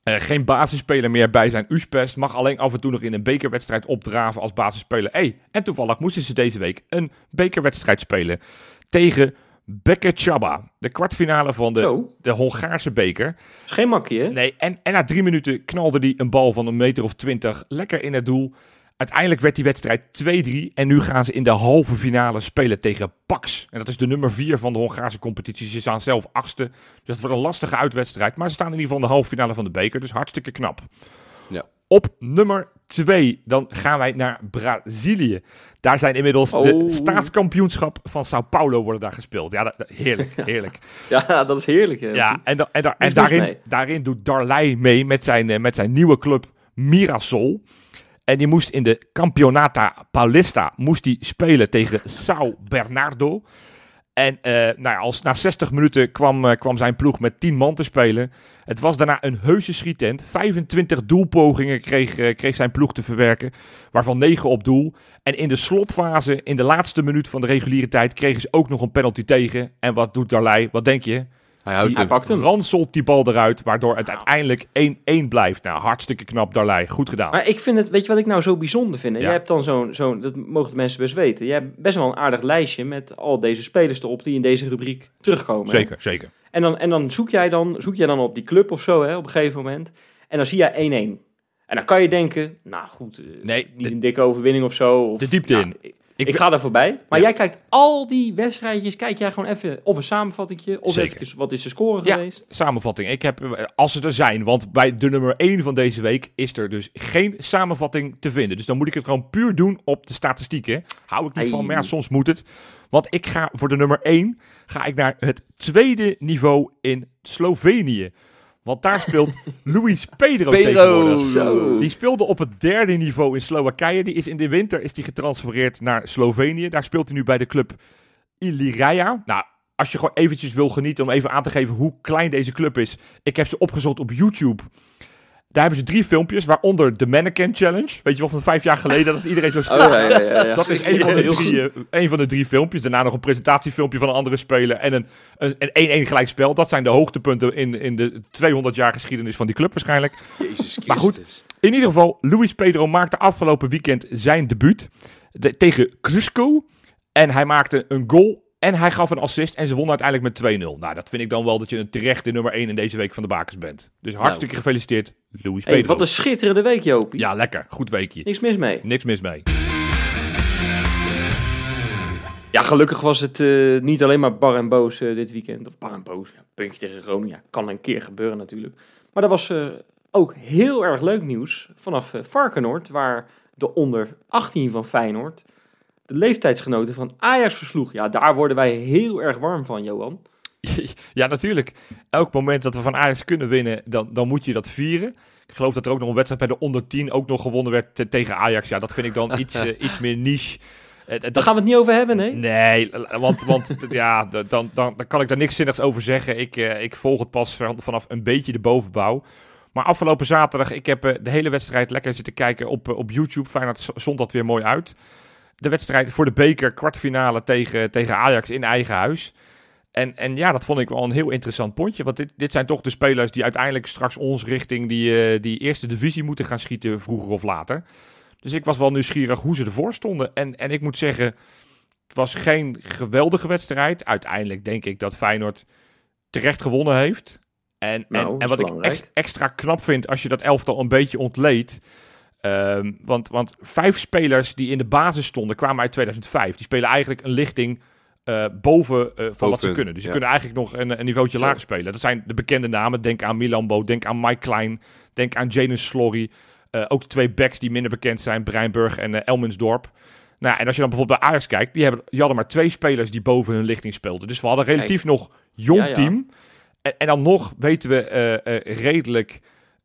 eh, geen basisspeler meer bij zijn USPES. Mag alleen af en toe nog in een bekerwedstrijd opdraven als basisspeler. Hey, en toevallig moesten ze deze week een bekerwedstrijd spelen tegen Bekechaba. De kwartfinale van de, Zo, de Hongaarse beker. is geen makkie, hè? Nee, en, en na drie minuten knalde hij een bal van een meter of twintig lekker in het doel. Uiteindelijk werd die wedstrijd 2-3 en nu gaan ze in de halve finale spelen tegen Pax. En dat is de nummer 4 van de Hongaarse competitie. Ze staan zelf achtste, dus dat wordt een lastige uitwedstrijd. Maar ze staan in ieder geval in de halve finale van de beker, dus hartstikke knap. Ja. Op nummer 2, dan gaan wij naar Brazilië. Daar zijn inmiddels de Oh. staatskampioenschap van Sao Paulo worden daar gespeeld. Ja, dat, dat- heerlijk, [LAUGHS] heerlijk. Ja, dat is heerlijk. Hè? Ja, en, da- en, da- en daarin, mee. daarin doet Darley mee met zijn, eh, met zijn nieuwe club Mirasol. En die moest in de Campeonata Paulista moest die spelen tegen Sao Bernardo. En eh, nou ja, als, na 60 minuten kwam, eh, kwam zijn ploeg met 10 man te spelen. Het was daarna een heuse schietent. 25 doelpogingen kreeg, eh, kreeg zijn ploeg te verwerken, waarvan 9 op doel. En in de slotfase, in de laatste minuut van de reguliere tijd, kregen ze ook nog een penalty tegen. En wat doet Darley? Wat denk je? Hij houdt Hij hem. pakt hem. ranselt die bal eruit, waardoor het uiteindelijk 1-1 blijft. Nou, hartstikke knap, Darley. Goed gedaan. Maar ik vind het, weet je wat ik nou zo bijzonder vind? Ja. Jij hebt dan zo'n, zo'n, dat mogen de mensen best weten. Jij hebt best wel een aardig lijstje met al deze spelers erop die in deze rubriek terugkomen. hè? zeker, zeker. En dan, en dan zoek jij dan, zoek jij dan op die club of zo, hè, op een gegeven moment. En dan zie jij 1-1. En dan kan je denken, nou goed, eh, Nee, niet de- een dikke overwinning of zo. Of, De diepte nou, in. Ik, ga er voorbij. Maar Ja. jij kijkt al die wedstrijdjes, kijk jij gewoon even of een samenvattingje, of wat is de score Ja. geweest. Samenvatting. Ik heb, als ze er zijn, want bij de nummer 1 van deze week is er dus geen samenvatting te vinden. Dus dan moet ik het gewoon puur doen op de statistieken. Hou ik niet van, maar ja, soms moet het. Want ik ga voor de nummer 1 ga ik naar het tweede niveau in Slovenië. Want daar speelt [LAUGHS] Luis Pedro, Pedro. Zo. Die speelde op het derde niveau in Slowakije. Die is in de winter is die getransfereerd naar Slovenië. Daar speelt hij nu bij de club Iliraya. Nou, als je gewoon eventjes wil genieten om even aan te geven hoe klein deze club is. Ik heb ze opgezocht op YouTube. Daar hebben ze drie filmpjes, waaronder de Mannequin Challenge. Weet je wel, van vijf jaar geleden dat iedereen zo. Oh, ja, ja, ja, ja. Dat is een van, de drie, eh, een van de drie filmpjes. Daarna nog een presentatiefilmpje van een andere speler. En een een een 1-1 gelijkspel. Dat zijn de hoogtepunten in, in de 200 jaar geschiedenis van die club waarschijnlijk. Jezus Christus. Maar goed. In ieder geval, Luis Pedro maakte afgelopen weekend zijn debuut de- tegen Cusco. En hij maakte een goal en hij gaf een assist en ze wonnen uiteindelijk met 2-0. Nou, dat vind ik dan wel dat je een terechte nummer 1 in deze week van de bakers bent. Dus hartstikke gefeliciteerd, Luis Hey, Pedro. wat een schitterende week, Jopie. Ja, lekker. Goed weekje. Niks mis mee. Niks mis mee. Ja, gelukkig was het eh, niet alleen maar bar en boos eh, dit weekend. Of bar en boos, ja, puntje tegen Groningen. Ja, kan een keer gebeuren natuurlijk. Maar er was eh, ook heel erg leuk nieuws vanaf Varkenoord, waar de onder 18 van Feyenoord de leeftijdsgenoten van Ajax versloeg. Ja, daar worden wij heel erg warm van, Johan. [LAUGHS] Ja, natuurlijk. Elk moment dat we van Ajax kunnen winnen, dan, dan moet je dat vieren. Ik geloof dat er ook nog een wedstrijd bij de onder 10 ook nog gewonnen werd te- tegen Ajax. Ja, dat vind ik dan iets, [LAUGHS] eh, iets meer niche. Dat, Daar gaan we het niet over hebben, nee? Nee, want, want [LAUGHS] ja, dan, dan, dan kan ik daar niks zinnigs over zeggen. Ik, ik volg het pas van- vanaf een beetje de bovenbouw. Maar afgelopen zaterdag, ik heb de hele wedstrijd lekker zitten kijken op, op YouTube. Feyenoord z- zond dat weer mooi uit. De wedstrijd voor de beker kwartfinale tegen, tegen Ajax in eigen huis. En, en ja, dat vond ik wel een heel interessant pontje. Want dit, dit zijn toch de spelers die uiteindelijk straks ons richting die, eh, die eerste divisie moeten gaan schieten, vroeger of later. Dus ik was wel nieuwsgierig hoe ze ervoor stonden. En, en ik moet zeggen, het was geen geweldige wedstrijd. Uiteindelijk denk ik dat Feyenoord terecht gewonnen heeft. En, Nou, en, dat en wat ik ex- extra knap vind als je dat elftal een beetje ontleedt. Ehm, want, want vijf spelers die in de basis stonden kwamen uit 2005. Die spelen eigenlijk een lichting eh, boven eh, van wat ze kunnen. Dus ze ja. kunnen eigenlijk nog een, een niveautje Zo. lager spelen. Dat zijn de bekende namen. Denk aan Milambo, denk aan Mike Klein, denk aan Janus Slory. Eh, ook de twee backs die minder bekend zijn, Breinburg en Elmensdorp. Nou, en als je dan bijvoorbeeld bij Ajax kijkt, die, hebben, die hadden maar twee spelers die boven hun lichting speelden. Dus we hadden een relatief nog jong Ja, ja. team. En, en dan nog weten we eh, eh, redelijk,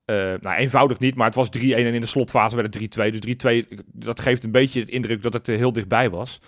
eh, nou eenvoudig niet, maar het was 3-1 en in de slotfase werd het 3-2. Dus 3-2, dat geeft een beetje de indruk dat het eh, heel dichtbij was.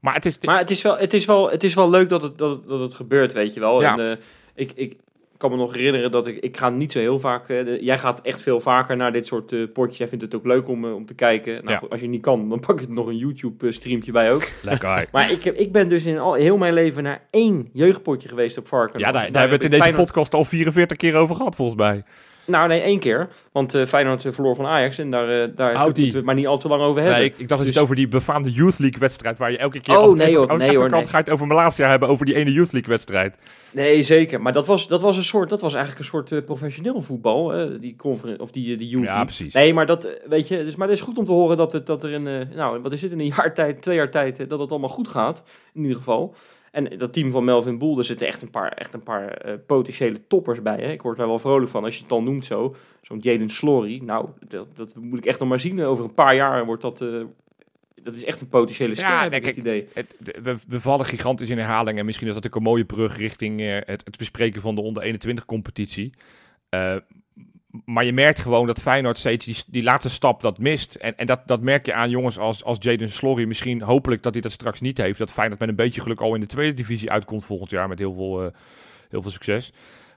Maar het is, Maar het is wel, het is wel, het is wel leuk dat het, dat, het, dat het gebeurt, weet je wel. Ja. En, eh, ik, ik kan me nog herinneren dat ik... Ik ga niet zo heel vaak... de- jij gaat echt veel vaker naar dit soort potjes. Jij vindt het ook leuk om, om te kijken. Nou, Ja. goed, als je niet kan, dan pak je nog een YouTube-streampje bij ook. [LAUGHS] Lekker. Maar ik, heb, ik ben dus in al, heel mijn leven naar één jeugdpotje geweest op Varkenoord. Ja, daar, daar hebben we het in deze podcast al 44 keer over gehad, volgens mij. Nou, nee, één keer. Want eh Feyenoord eh, verloor van Ajax en daar, eh daar moeten we het maar niet al te lang over hebben. Nee, ik, ik dacht dat je Dus- het over die befaamde Youth League wedstrijd, waar je elke keer Oh, als nee, hoor, nee, hoor, nee. ga je het over Malasia hebben, over die ene Youth League wedstrijd. Nee, zeker. Maar dat was, dat was een soort, dat was eigenlijk een soort professioneel voetbal, die of die, die youth Ja, League. precies. Nee, maar dat, weet je, dus, maar het is goed om te horen dat, het, dat er in, nou, wat is het, in een jaar tijd, twee jaar tijd, dat het allemaal goed gaat, in ieder geval. En dat team van Melvin Boel, daar zitten echt een paar, echt een paar eh, potentiële toppers bij. Hè? Ik word daar wel vrolijk van, als je het dan noemt zo. Zo'n Jaden Slory, nou, dat, dat moet ik echt nog maar zien. Over een paar jaar wordt dat, eh, dat is echt een potentiële ster, Ja, nee, ik het kijk, idee. Het, we, we vallen gigantisch in herhaling en misschien is dat ook een mooie brug richting eh, het, het bespreken van de onder 21 competitie. Maar je merkt gewoon dat Feyenoord steeds die, die laatste stap dat mist. En, en dat, dat merk je aan jongens als, als Jaden Slory. Misschien hopelijk dat hij dat straks niet heeft. Dat Feyenoord met een beetje geluk al in de tweede divisie uitkomt volgend jaar met heel veel, eh, heel veel succes.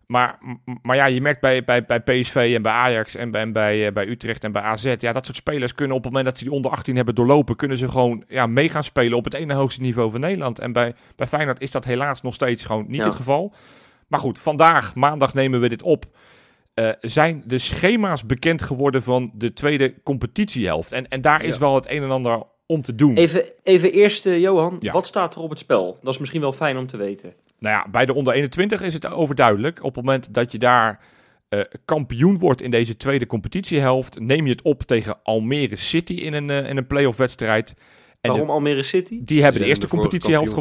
Maar, maar ja, je merkt bij, bij, bij PSV en bij Ajax en bij, en bij, eh, bij Utrecht en bij AZ... Ja, dat soort spelers kunnen op het moment dat ze die onder 18 hebben doorlopen... kunnen ze gewoon ja, mee gaan spelen op het ene hoogste niveau van Nederland. En bij, bij Feyenoord is dat helaas nog steeds gewoon niet Ja. het geval. Maar goed, vandaag, maandag nemen we dit op... eh, zijn de schema's bekend geworden van de tweede competitiehelft. En, en daar is Ja. wel het een en ander om te doen. Even, even eerst, eh, Johan, Ja. wat staat er op het spel? Dat is misschien wel fijn om te weten. Nou ja, bij de onder 21 is het overduidelijk. Op het moment dat je daar eh, kampioen wordt in deze tweede competitiehelft, neem je het op tegen Almere City in een, eh, in een playoff wedstrijd. En Waarom de- Almere City? die hebben de eerste competitiehelft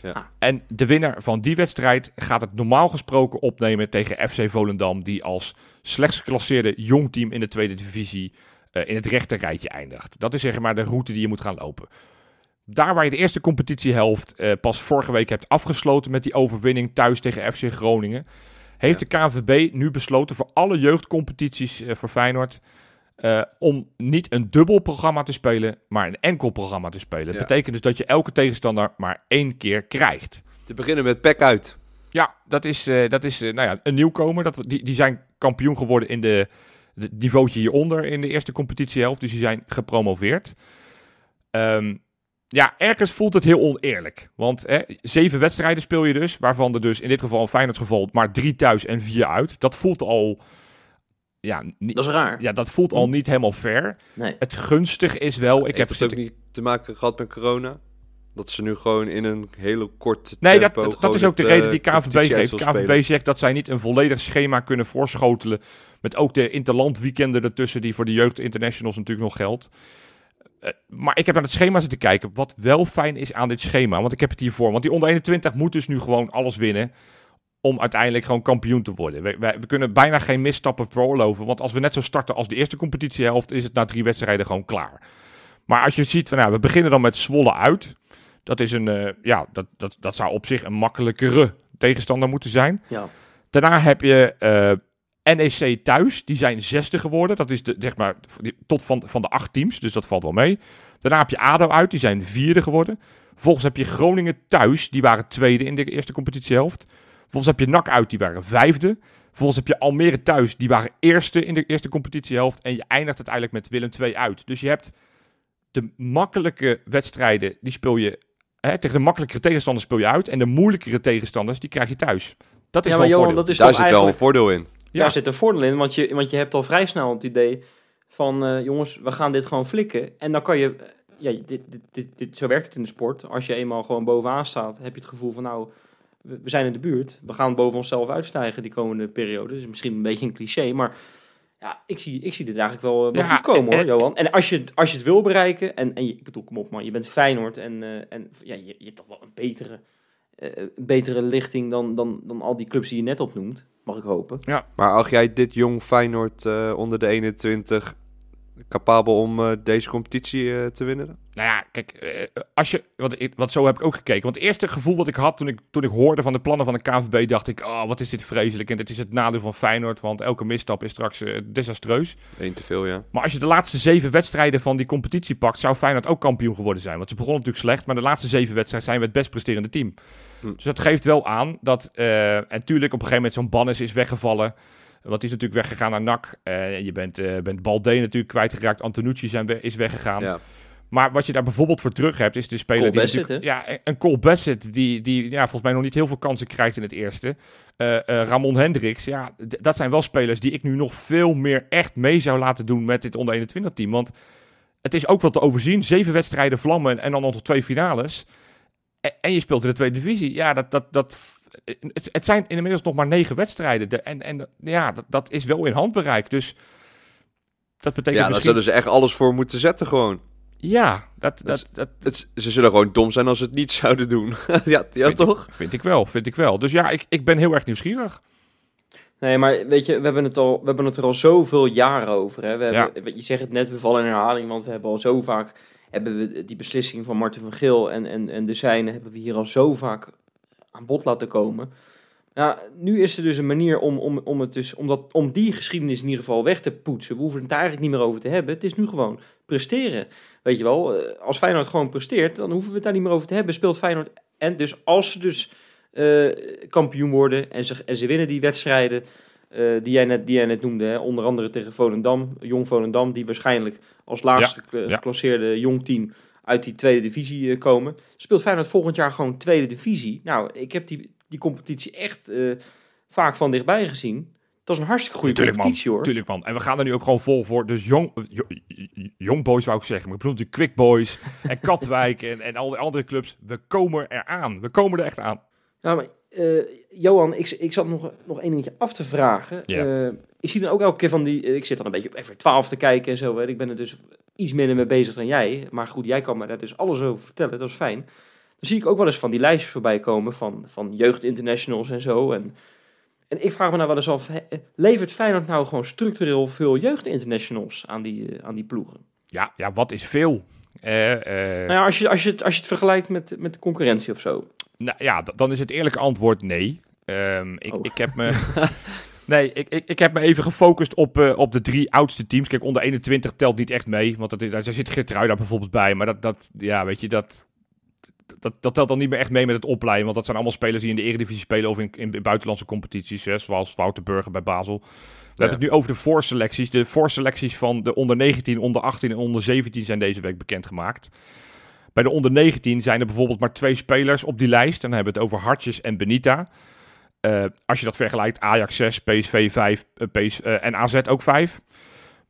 gewonnen. geworden. En de winnaar van die wedstrijd gaat het normaal gesproken opnemen tegen FC Volendam, die als slechts geclasseerde jong team in de tweede divisie eh, in het rechte rijtje eindigt. Dat is zeg maar de route die je moet gaan lopen. Daar waar je de eerste competitiehelft eh, pas vorige week hebt afgesloten met die overwinning thuis tegen FC Groningen, heeft de KNVB nu besloten voor alle jeugdcompetities eh, voor Feyenoord eh, om niet een dubbel programma te spelen, maar een enkel programma te spelen. Dat Ja. betekent dus dat je elke tegenstander maar één keer krijgt. Te beginnen met Pek uit. Ja, dat is, eh, dat is eh, nou ja, een nieuwkomer. Dat, die, die zijn kampioen geworden in de, de niveautje hieronder in de eerste competitiehelft. Dus die zijn gepromoveerd. Ehm, ja, ergens voelt het heel oneerlijk. Want hè, zeven wedstrijden speel je dus. Waarvan er dus in dit geval, in Feyenoord geval, maar drie thuis en vier uit. Dat voelt al... Ja, niet, Dat is raar. ja, dat voelt al niet helemaal fair. Nee. Het gunstig is wel... Ik Heeft heb het zitten- ook niet te maken gehad met corona? Dat ze nu gewoon in een hele korte Nee, dat, dat, dat is ook de reden eh, die uit geeft. spelen. zegt dat zij niet een volledig schema kunnen voorschotelen. Met ook de interland weekenden ertussen, die voor de jeugd internationals natuurlijk nog geldt. Eh, maar ik heb naar het schema zitten kijken. Wat wel fijn is aan dit schema. Want ik heb het hiervoor. Want die onder 21 moet dus nu gewoon alles winnen. Om uiteindelijk gewoon kampioen te worden. We, we, we kunnen bijna geen misstappen veroorloven. Want als we net zo starten als de eerste competitiehelft. is het na drie wedstrijden gewoon klaar. Maar als je ziet van nou, we beginnen dan met Zwolle uit. Dat, is een, eh, ja, dat, dat, dat zou op zich een makkelijkere tegenstander moeten zijn. Ja. Daarna heb je eh, NEC thuis. Die zijn zesde geworden. Dat is de, zeg maar, tot van, van de acht teams. Dus dat valt wel mee. Daarna heb je ADO uit. Die zijn vierde geworden. Vervolgens heb je Groningen thuis. Die waren tweede in de eerste competitiehelft. Vervolgens heb je NAC uit. Die waren vijfde. Vervolgens heb je Almere thuis. Die waren eerste in de eerste competitiehelft. En je eindigt uiteindelijk met Willem II uit. Dus je hebt de makkelijke wedstrijden. Die speel je hè, tegen de makkelijkere tegenstanders speel je uit. En de moeilijkere tegenstanders, die krijg je thuis. Dat is Ja, wel maar Johan, voordeel. dat is Daar zit wel een voordeel in. Ja. Daar zit een voordeel in, want je, want je hebt al vrij snel het idee van... eh, jongens, we gaan dit gewoon flikken. En dan kan je... eh, ja, dit, dit, dit, dit, zo werkt het in de sport. Als je eenmaal gewoon bovenaan staat, heb je het gevoel van... nou, we, zijn in de buurt. We gaan boven onszelf uitstijgen die komende periode. Dus misschien een beetje een cliché, maar... Ja, ik zie, ik zie dit eigenlijk wel, wel Ja, goed komen hoor, en- Johan. En als je, het- als je het wil bereiken, en, en je, ik bedoel, kom op man, je bent Feyenoord en, eh, en ja, je, je hebt toch wel een betere, eh, een betere lichting dan, dan, dan al die clubs die je net opnoemt, mag ik hopen. Maar als jij dit jong Feyenoord eh, onder de 21 capabel om eh, deze competitie eh, te winnen? Nou ja, kijk, eh, als je, wat, zo heb ik ook gekeken. Want het eerste gevoel wat ik had toen ik, toen ik hoorde van de plannen van de KNVB, dacht ik, oh, wat is dit vreselijk. En dit is het nadeel van Feyenoord, want elke misstap is straks desastreus. Eén te veel, ja. Maar als je de laatste zeven wedstrijden van die competitie pakt, zou Feyenoord ook kampioen geworden zijn. Want ze begonnen natuurlijk slecht, maar de laatste zeven wedstrijden zijn we het best presterende team. Hm. Dus dat geeft wel aan dat, en natuurlijk op een gegeven moment zo'n Bannis is weggevallen. Want die is natuurlijk weggegaan naar NAC. Eh, je bent, eh bent Balde natuurlijk kwijtgeraakt. Antonucci zijn we- is weggegaan. ja. Maar wat je daar bijvoorbeeld voor terug hebt, is de speler Cole die Bassett, Ja, een Cole Bassett, die, die ja, volgens mij nog niet heel veel kansen krijgt in het eerste. Eh, Ramon Hendricks, ja, dat zijn wel spelers die ik nu nog veel meer echt mee zou laten doen met dit onder 21 team. Want het is ook wel te overzien. Zeven wedstrijden vlammen en dan nog twee finales. En, en je speelt in de tweede divisie. Ja, dat, dat, dat, het, het zijn inmiddels nog maar negen wedstrijden. De, en en ja, dat, dat is wel in handbereik. Dus dat betekent Ja, daar misschien... zullen ze echt alles voor moeten zetten gewoon. Ja, dat, Dat dat, is- dat, Het, ze zullen gewoon dom zijn als ze het niet [LAUGHS] zouden doen. ja, ja Vind toch? Vind ik wel, vind ik wel. Dus ja, ik, ik ben heel erg nieuwsgierig. Nee, maar weet je, we hebben het, al, we hebben het er al zoveel jaren over. Hè? We hebben, Je zegt het net, we vallen in herhaling, want we hebben al zo vaak... hebben we die beslissing van Martin van Geel en, en, en de zijne... hebben we hier al zo vaak aan bod laten komen. Ja, nu is er dus een manier om, om, om, het dus, om, dat, om die geschiedenis in ieder geval weg te poetsen. We hoeven het daar eigenlijk niet meer over te hebben. Het is nu gewoon presteren. Weet je wel, eh, als Feyenoord gewoon presteert, dan hoeven we het daar niet meer over te hebben. Speelt Feyenoord en dus als ze dus eh, kampioen worden en ze, en ze winnen die wedstrijden eh, die, jij net, die jij net noemde, onder andere tegen Volendam, Jong Volendam, die waarschijnlijk als laatste ja, geclasseerde jong team uit die tweede divisie eh, komen. Speelt Feyenoord volgend jaar gewoon tweede divisie. Nou, ik heb die, die competitie echt eh, vaak van dichtbij gezien. Dat is een hartstikke goede Tuurlijk, man. competitie hoor. Tuurlijk man. En we gaan er nu ook gewoon vol voor. Dus jong, jo- jong boys wou ik zeggen. Maar ik bedoel de Quick Boys [LAUGHS] en Katwijk en, en al die andere clubs. We komen eraan. We komen er echt aan. Nou, maar, eh, Johan, ik, ik zat nog, nog één dingetje af te vragen. Eh, ik zie dan ook elke keer van die... eh, ik zit dan een beetje op F12 te kijken en zo. Ik ben er dus iets minder mee bezig dan jij. Maar goed, jij kan me daar dus alles over vertellen. Dat is fijn. Dan zie ik ook wel eens van die lijstjes voorbij komen van, van jeugdinternationals en zo. En, en ik vraag me nou wel eens af, levert Feyenoord nou gewoon structureel veel jeugdinternationals aan die, aan die ploegen? Ja, ja wat is veel? Nou ja, als je, als je, het, als je het vergelijkt met, met de concurrentie of zo. Nou ja, dan is het eerlijke antwoord nee. Ehm, ik, Oh. ik heb me. [LAUGHS] nee, ik, ik, ik heb me even gefocust op, eh, op de drie oudste teams. Kijk, onder 21 telt niet echt mee. Want dat is, daar zit Geertruida bijvoorbeeld bij. Maar dat, dat, ja, weet je, dat, dat, dat telt dan niet meer echt mee met het opleiden. Want dat zijn allemaal spelers die in de Eredivisie spelen of in, in, in buitenlandse competities. Hè, zoals Wouter Burger bij Basel. We hebben het nu over de voorselecties. De voorselecties van de onder 19, onder 18 en onder 17 zijn deze week bekendgemaakt. Bij de onder 19 zijn er bijvoorbeeld maar twee spelers op die lijst. En dan hebben we het over Hartjes en Benita. Eh, als je dat vergelijkt, Ajax 6, PSV 5 eh, PS, eh, en AZ ook 5.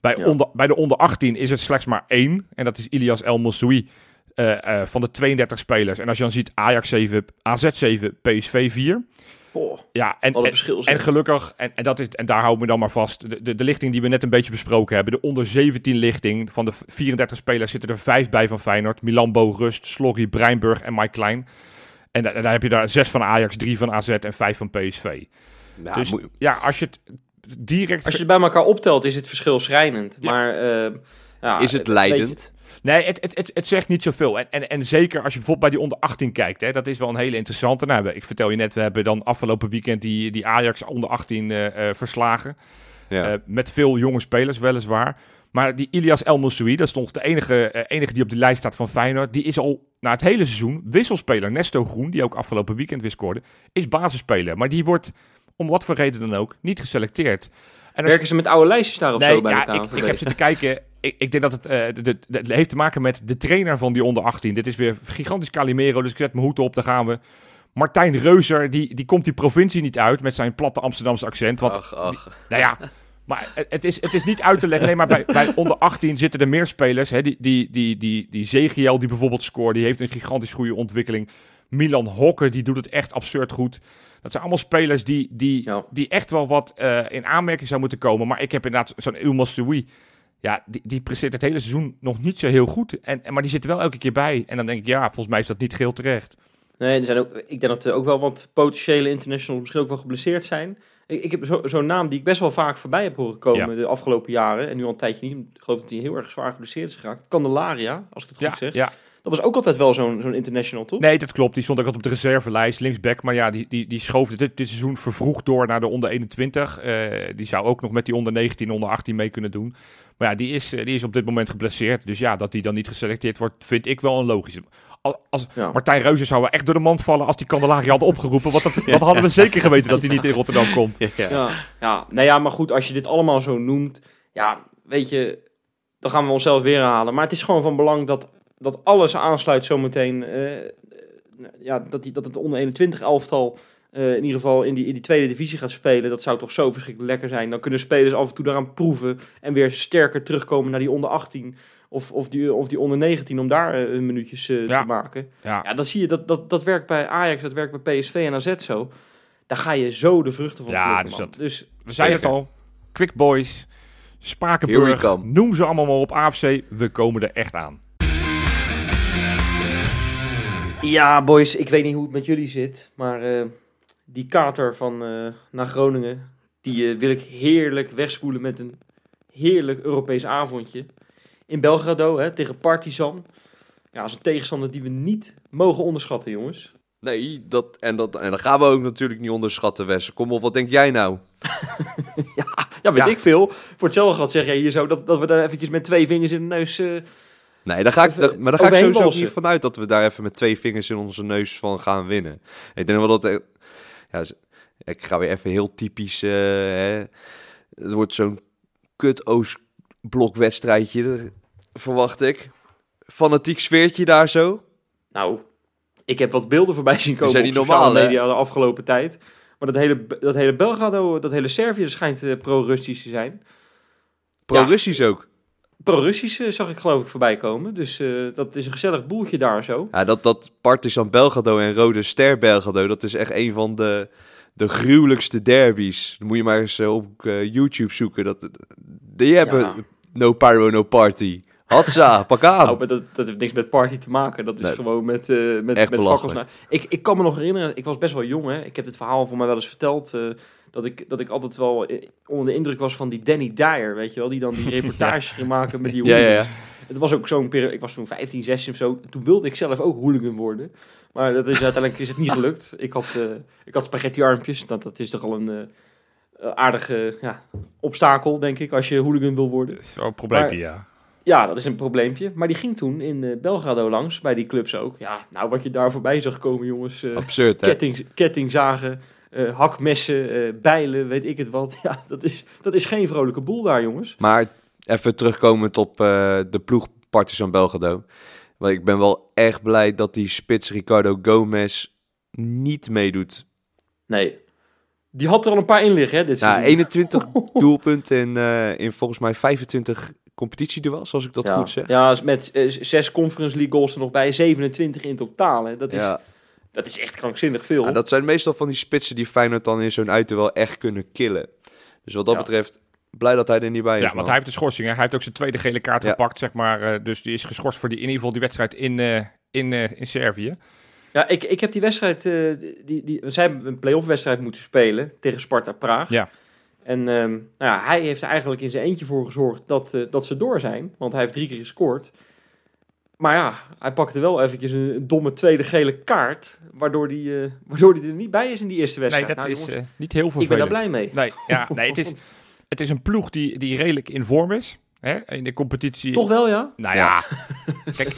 Bij, Ja. onder, bij de onder 18 is het slechts maar één. En dat is Ilias El Moussoui eh, eh, van de 32 spelers. En als je dan ziet Ajax 7, AZ 7, PSV 4. Boah, Ja, en, en, en gelukkig, en, en, dat is, en daar houden we dan maar vast, de, de, de lichting die we net een beetje besproken hebben, de onder 17 lichting, van de 34 spelers zitten er vijf bij van Feyenoord. Milambo, Rust, Slorry, Breinburg en Mike Klein. En, da- en daar heb je daar zes van Ajax, drie van AZ en vijf van PSV. Ja, dus moet- ja, als je het direct... Als je het bij elkaar optelt, is het verschil schrijnend. Ja. Maar eh, ja, is het leidend? Nee, het, het, het, het zegt niet zoveel. En, en, en zeker als je bijvoorbeeld bij die onder 18 kijkt, hè, dat is wel een hele interessante. Nou, ik vertel je net, we hebben dan afgelopen weekend die, die Ajax onder 18 eh, eh, verslagen. Ja. Eh, met veel jonge spelers, weliswaar. Maar die Ilias El Moussoui, dat is toch de enige, enige die op de lijst staat van Feyenoord. Die is al na het hele seizoen wisselspeler. Nesto Groen, die ook afgelopen weekend weer scoorde, is basisspeler. Maar die wordt, om wat voor reden dan ook, niet geselecteerd. En als- Werken ze met oude lijstjes daar of zo bij ja, de ik, ik heb zitten kijken. Ik, ik denk dat het, eh, de, het heeft te maken met de trainer van die onder 18. Dit is weer gigantisch Calimero, dus ik zet mijn hoed op, daar gaan we. Martijn Reuser, die, die komt die provincie niet uit met zijn platte Amsterdamse accent. Want, ach, ach. nou ja, maar het- is, het is niet uit te leggen. Nee, maar bij, bij onder 18 zitten er meer spelers. Hè, die, die, die, die, die Zegiel, die bijvoorbeeld scoort, die heeft een gigantisch goede ontwikkeling. Milan Hokke, die doet het echt absurd goed. Dat zijn allemaal spelers die, die, Ja. die echt wel wat eh, in aanmerking zou moeten komen. Maar ik heb inderdaad zo'n Ilmas Soui. Ja, die, die presteert het hele seizoen nog niet zo heel goed. En, maar die zit er wel elke keer bij. En dan denk ik, ja, volgens mij is dat niet geheel terecht. Nee, er zijn ook, ik denk dat er ook wel wat potentiële internationals misschien ook wel geblesseerd zijn. Ik, ik heb zo- zo'n naam die ik best wel vaak voorbij heb horen komen de afgelopen jaren. En nu al een tijdje niet. Ik geloof dat hij heel erg zwaar geblesseerd is geraakt. Candelaria, als ik het goed Ja, zeg. ja. Dat was ook altijd wel zo'n zo'n international, toch? Nee, dat klopt. Die stond ook altijd op de reservelijst, linksback. Maar ja, die, die, die schoof dit, dit seizoen vervroegd door naar de onder 21. Eh, die zou ook nog met die onder 19, onder 18 mee kunnen doen. Maar ja, die is, eh, die is op dit moment geblesseerd. Dus ja, dat die dan niet geselecteerd wordt, vind ik wel een logische. Als, Ja. Martijn Reuzen zou wel echt door de mand vallen als die Candelaria had opgeroepen. Want dat, [LAUGHS] dat hadden we zeker geweten dat hij niet in Rotterdam [LAUGHS] komt. Ja, ja. Nou ja, maar goed, als je dit allemaal zo noemt, ja, weet je, dan gaan we onszelf weer herhalen. Maar het is gewoon van belang dat, dat alles aansluit zometeen. eh, eh, ja, dat, die, dat het onder 21 elftal eh, in ieder geval in die, in die tweede divisie gaat spelen. Dat zou toch zo verschrikkelijk lekker zijn. Dan kunnen spelers af en toe daaraan proeven en weer sterker terugkomen naar die onder 18 of, of, die, of die onder 19 om daar hun minuutjes eh, Ja. te maken. Ja, Ja, dan zie je dat, dat dat werkt bij Ajax, dat werkt bij PSV en AZ zo. Daar ga je zo de vruchten van Ja, plukken, dus dat- dus we zeiden het al. Quick Boys, Spakenburg, noem ze allemaal maar op AFC. We komen er echt aan. Ja, boys, ik weet niet hoe het met jullie zit, maar eh, die kater van eh, naar Groningen, die eh, wil ik heerlijk wegspoelen met een heerlijk Europees avondje. In Belgrado, hè, tegen Partizan. Ja, dat is een tegenstander die we niet mogen onderschatten, jongens. Nee, dat, en, dat, en dat gaan we ook natuurlijk niet onderschatten, Wes. Kom op, wat denk jij nou? [LAUGHS] Ja, weet Ja. ik veel. Voor hetzelfde gehad zeg jij hier zo dat, dat we daar eventjes met twee vingers in de neus... Nee, daar ga ik, daar- maar daar ga ik overheen sowieso niet vanuit dat we daar even met twee vingers in onze neus van gaan winnen. Ik denk wel dat... Ja, ik ga weer even heel typisch... eh, hè. Het wordt zo'n kut Oost-blokwedstrijdje, verwacht ik. Fanatiek sfeertje daar zo. Nou, ik heb wat beelden voorbij zien komen zijn op niet sociale normaal, media de afgelopen tijd. Maar dat hele, dat hele Belgrado, dat hele Servië schijnt eh, pro-Russisch te zijn. Pro-Russisch ook. Pro-Russisch zag ik geloof ik voorbij komen. Dus eh, dat is een gezellig boeltje daar zo. Ja, dat, dat Partizan Belgrado en Rode Ster Belgrado, dat is echt een van de, de gruwelijkste derbies. Dan moet je maar eens eh, op eh, YouTube zoeken. Dat, die hebben Ja. no pyro, no party. Hatsa, [LAUGHS] pak aan. Maar dat, dat heeft niks met party te maken. Dat is Nee. gewoon met, eh met, Echt met Ik, ik kan me nog herinneren, ik was best wel jong. Hè. Ik heb dit verhaal voor mij wel eens verteld. Dat, ik, dat ik altijd wel eh, onder de indruk was van die Danny Dyer. Weet je wel, die dan die [LAUGHS] reportage ging maken met die ja, ja, hooligans. ja. Het was ook zo'n periode, ik was toen 15, 16 of zo. Toen wilde ik zelf ook hooligan worden. Maar dat is, uiteindelijk is het niet [LAUGHS] gelukt. Ik had, eh, ik had spaghetti armpjes. Dat, dat is toch al een eh, eh, aardige ja, obstakel, denk ik, als je hooligan wil worden. Dat is wel een probleempje, Maar- ja. Ja, dat is een probleempje. Maar die ging toen in Belgrado langs, bij die clubs ook. Ja, nou wat je daar voorbij zag komen, jongens. Absurd, hè? ketting, kettingzagen, eh, hakmessen, eh, bijlen, weet ik het wat. [LAUGHS] Ja, dat is, dat is geen vrolijke boel daar, jongens. Maar even terugkomend op eh, de ploeg Partizan Belgrado. Want ik ben wel echt blij dat die spits Ricardo Gomez niet meedoet. Nee. Die had er al een paar in liggen, hè, dit Ja, seizoen. 21 [LAUGHS] doelpunten in, in volgens mij 25 competitieduels, als ik dat ja. goed zeg. Ja, met zes Conference League goals er nog bij, 27 in totaal. Hè. Dat, is, Ja. Dat is echt krankzinnig veel. Ja, dat zijn meestal van die spitsen die Feyenoord dan in zo'n uitduel echt kunnen killen. Dus wat dat Ja. betreft, blij dat hij er niet bij is. Ja, want man. hij heeft een schorsing. Hè. Hij heeft ook zijn tweede gele kaart Ja. gepakt, zeg maar. eh, dus die is geschorst voor die, in ieder geval die wedstrijd in, eh, in, eh, in Servië. Ja, ik, ik heb die wedstrijd, eh, die, die, zij hebben een play-off wedstrijd moeten spelen tegen Sparta Praag. Ja. En ehm, nou ja, hij heeft er eigenlijk in zijn eentje voor gezorgd dat, eh, dat ze door zijn. Want hij heeft drie keer gescoord. Maar ja, hij pakte wel eventjes een, een domme tweede gele kaart. Waardoor hij eh, waardoor die er niet bij is in die eerste Nee, wedstrijd. dat Nou, is eh, niet heel ik ben daar blij mee. Nee, ja, nee het, is, [LAUGHS] het is een ploeg die, die redelijk in vorm is. Hè, in de competitie. Toch wel, ja? Nou ja, [LAUGHS] kijk,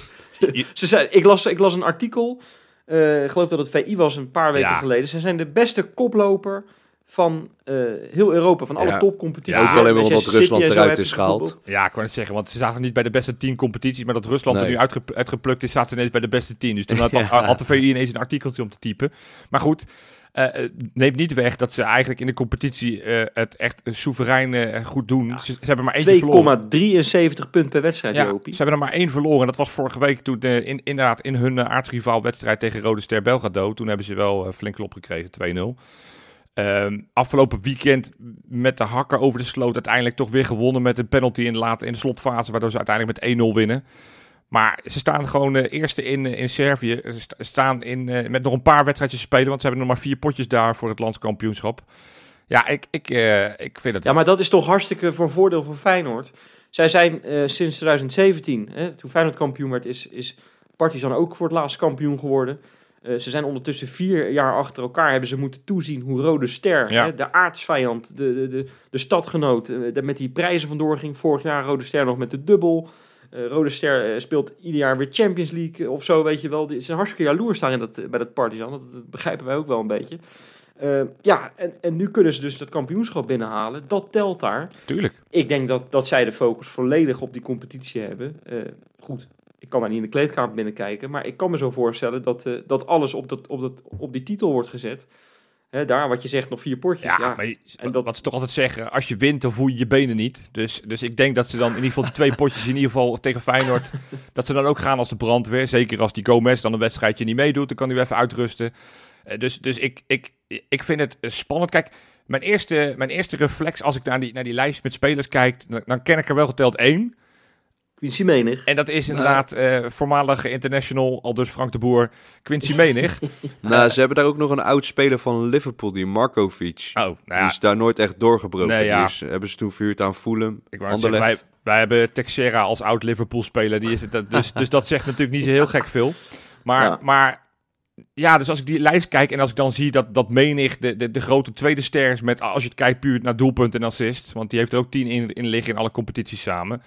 je- Ze zei, ik, las, ik las een artikel, eh, ik geloof dat het VI was een paar weken Ja. geleden. Ze zijn de beste koploper van eh, heel Europa, van alle Ja. topcompetities. Ja, Ook alleen maar omdat Rusland eruit is gehaald. ja, ik wou net zeggen, want ze zagen niet bij de beste tien competities, maar dat Rusland er nu uitge, uitgeplukt is, zaten ze ineens bij de beste tien. Dus toen had, [LAUGHS] had de VI ineens een artikeltje om te typen. Maar goed, eh, eh, neemt niet weg dat ze eigenlijk in de competitie eh, het echt soeverein goed doen. Ze, ze hebben maar één verloren. 2,73 punt per wedstrijd, Ja, Jopie. ze hebben er maar één verloren. En dat was vorige week toen in, inderdaad in hun uh, aardsrivaal wedstrijd tegen Rode Ster Belgrado. Toen hebben ze wel flink klop gekregen, 2-0. Ehm, afgelopen weekend met de hakken over de sloot uiteindelijk toch weer gewonnen met een penalty in de, late, in de slotfase. Waardoor ze uiteindelijk met 1-0 winnen. Maar ze staan gewoon uh, eerste in, in Servië. Ze sta- staan in, eh, met nog een paar wedstrijdjes te spelen. Want ze hebben nog maar vier potjes daar voor het landskampioenschap. Ja, ik, ik, eh, ik vind het Ja, maar dat is toch hartstikke voor voordeel voor Feyenoord. Zij zijn eh, sinds 2017, hè, toen Feyenoord kampioen werd, is, is Partizan ook voor het laatst kampioen geworden. Eh, ze zijn ondertussen vier jaar achter elkaar, hebben ze moeten toezien hoe Rode Ster, Ja. hè, de aardsvijand, de, de, de, de stadgenoot, eh, daar met die prijzen vandoor ging. Vorig jaar Rode Ster nog met de dubbel. Eh, Rode Ster speelt ieder jaar weer Champions League of zo, weet je wel. Die zijn hartstikke jaloers daar in dat, bij dat Partizan. Dat, dat begrijpen wij ook wel een beetje. Ja, en, en nu kunnen ze dus dat kampioenschap binnenhalen. Dat telt daar. Tuurlijk. Ik denk dat, dat zij de focus volledig op die competitie hebben. Goed, ik kan daar niet in de kleedkamer binnenkijken. Maar ik kan me zo voorstellen dat, eh, dat alles op, dat, op, dat, op die titel wordt gezet. Hè, daar, wat je zegt, nog vier potjes. Ja, Ja, maar je- en dat- wat ze toch altijd zeggen, als je wint, dan voel je je benen niet. Dus, dus ik denk dat ze dan in ieder geval die twee potjes in ieder geval tegen Feyenoord, [LAUGHS] dat ze dan ook gaan als de brandweer. Zeker als die Gomez dan een wedstrijdje niet meedoet, dan kan hij even uitrusten. Eh, dus dus ik, ik, ik vind het eh, spannend. Kijk, mijn eerste, mijn eerste reflex als ik naar die, naar die lijst met spelers kijk, dan, dan ken ik er wel geteld één. Quincy Menig. En dat is inderdaad eh, voormalige international, al dus Frank de Boer, Quincy Menig. [LAUGHS] Nou, ze hebben daar ook nog een oud speler van Liverpool, die Markovic. Oh, nou Die ja, is daar nooit echt doorgebroken. Nee, ja. Die is- hebben ze toen verhuurd aan Fulham. Ik wou zeggen, wij, wij hebben Texera als oud Liverpool speler. Die is het, dat- dus, dus dat zegt natuurlijk niet zo heel gek veel. Maar Ja. maar ja, dus als ik die lijst kijk en als ik dan zie dat, dat Menig de, de, de grote tweede ster is met, als je het kijkt puur naar doelpunten en assist, want die heeft er ook tien in, in liggen in alle competities samen.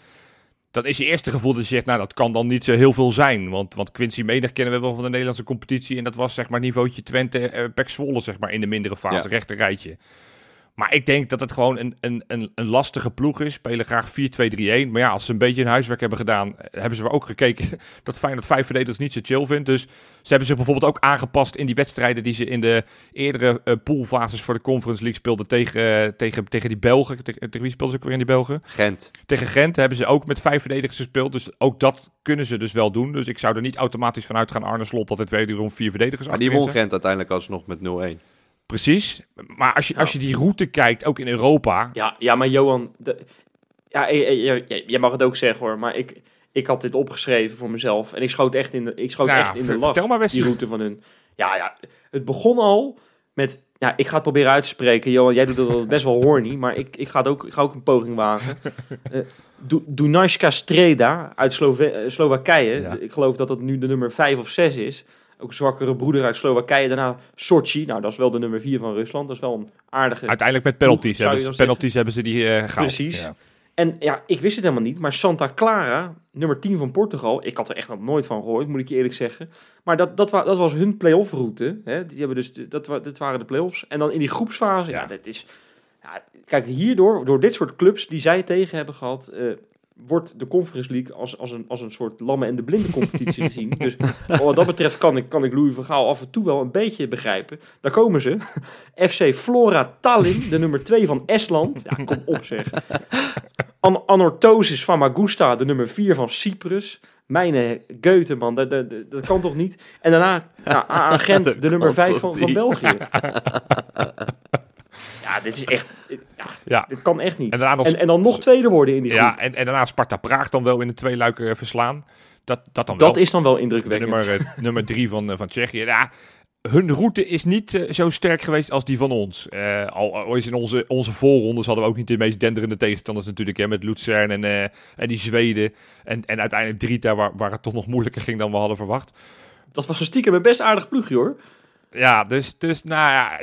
Dan is je eerste gevoel dat je zegt, nou dat kan dan niet zo heel veel zijn. Want, want Quincy Menig kennen we wel van de Nederlandse competitie. En dat was zeg maar niveautje Twente, eh, Pek Zwolle zeg maar in de mindere fase, Ja. rechter rijtje. Maar ik denk dat het gewoon een, een, een, een lastige ploeg is. Spelen graag 4-2-3-1. Maar ja, als ze een beetje hun huiswerk hebben gedaan, eh, hebben ze wel ook gekeken [LAUGHS] dat Feyenoord vijf verdedigers niet zo chill vindt. Dus ze hebben zich bijvoorbeeld ook aangepast in die wedstrijden die ze in de eerdere eh, poolfases voor de Conference League speelden tegen, eh, tegen, tegen die Belgen. Tegen, tegen wie speelden ze ook weer in die Belgen? Gent. Tegen Gent hebben ze ook met vijf verdedigers gespeeld. Dus ook dat kunnen ze dus wel doen. Dus ik zou er niet automatisch van uitgaan, Arne Slot, dat het wederom vier verdedigers Maar die won. Gent uiteindelijk alsnog met 0-1. Precies. Maar als je, als je die route kijkt, ook in Europa, Ja, ja, maar Johan, de, ja, eh, eh, jij- mag het ook zeggen hoor, maar ik, ik had dit opgeschreven voor mezelf en ik schoot echt in de, ik schoot Nou ja, echt in de lach. maar, die route van hun. Ja, ja, het begon al met, ja, ik ga het proberen uit te spreken. Johan, jij doet dat best wel horny, maar ik, ik, ga, het ook, ik ga ook een poging wagen. [LAUGHS] Du- Dunajska Streda uit Slove- eh, Slowakije. Ja. Ik geloof dat dat nu de nummer 5 of 6 is. Ook een zwakkere broeder uit Slowakije. Daarna Sochi. Nou, dat is wel de nummer 4 van Rusland. Dat is wel een aardige uiteindelijk met penalties, hebben, ze- penalties hebben ze die eh gehaald. Precies. Ja. En ja, ik wist het helemaal niet, maar Santa Clara, nummer 10 van Portugal, ik had er echt nog nooit van gehoord, moet ik je eerlijk zeggen. Maar dat, dat, wa dat was hun play-off route. Hè? Die hebben dus, dat, wa waren de play-offs. En dan in die groepsfase, ja, Ja. dat is... Ja, kijk, hierdoor, door dit soort clubs die zij tegen hebben gehad, eh, wordt de Conference League als, als, een, als een soort lamme en de blinde competitie [LAUGHS] gezien. Dus wat dat betreft kan ik, kan ik Louis van Gaal af en toe wel een beetje begrijpen. Daar komen ze. [LAUGHS] FC Flora Tallinn, de nummer 2 van Estland. Ja, kom op zeg. An Anorthosis Famagusta, de nummer 4 van Cyprus. Mijn Goethe, man, dat, dat, kan toch niet? En daarna AA [LAUGHS] Gent, de nummer kan 5 toch van, van? België. Ja, dit is echt... Ja, Ja. dit kan echt niet. En daarna nog, En, en dan nog tweede worden in die groep. ja, en, en daarna Sparta Praag dan wel in de twee luiken eh, verslaan. Dat, dat dan dat wel. is dan wel indrukwekkend. nummer, eh, nummer drie van, eh, van Tsjechië. Ja, hun route is niet zo sterk geweest als die van ons. Al, al is in onze, onze voorrondes hadden we ook niet de meest denderende tegenstanders natuurlijk. Hè, met Luzern en, en die Zweden. En, en uiteindelijk Drita, waar, waar het toch nog moeilijker ging dan we hadden verwacht. Dat was een stiekem een best aardig ploegje hoor. Ja, dus, dus, nou ja,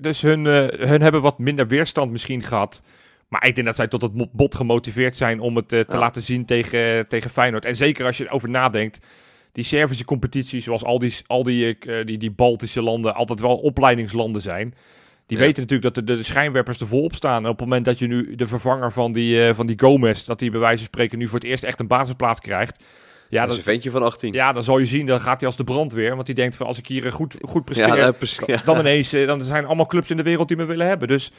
dus hun, eh, hun hebben wat minder weerstand misschien gehad. Maar ik denk dat zij tot het bot gemotiveerd zijn om het eh, te Ja. laten zien tegen, tegen Feyenoord. En zeker als je erover nadenkt, die Servische competitie, zoals al die, al die, eh, die, die Baltische landen altijd wel opleidingslanden zijn. Die Ja. weten natuurlijk dat de, de schijnwerpers er volop staan. En op het moment dat je nu de vervanger van die, eh, van die Gomez, dat hij bij wijze van spreken nu voor het eerst echt een basisplaats krijgt. Ja, dat is een ventje van 18. ja, dan zal je zien, dan gaat hij als de brandweer. Want die denkt van als ik hier eh, goed, goed presteer, Ja, precies. Ja. dan ineens, eh, dan zijn allemaal clubs in de wereld die me willen hebben. Dus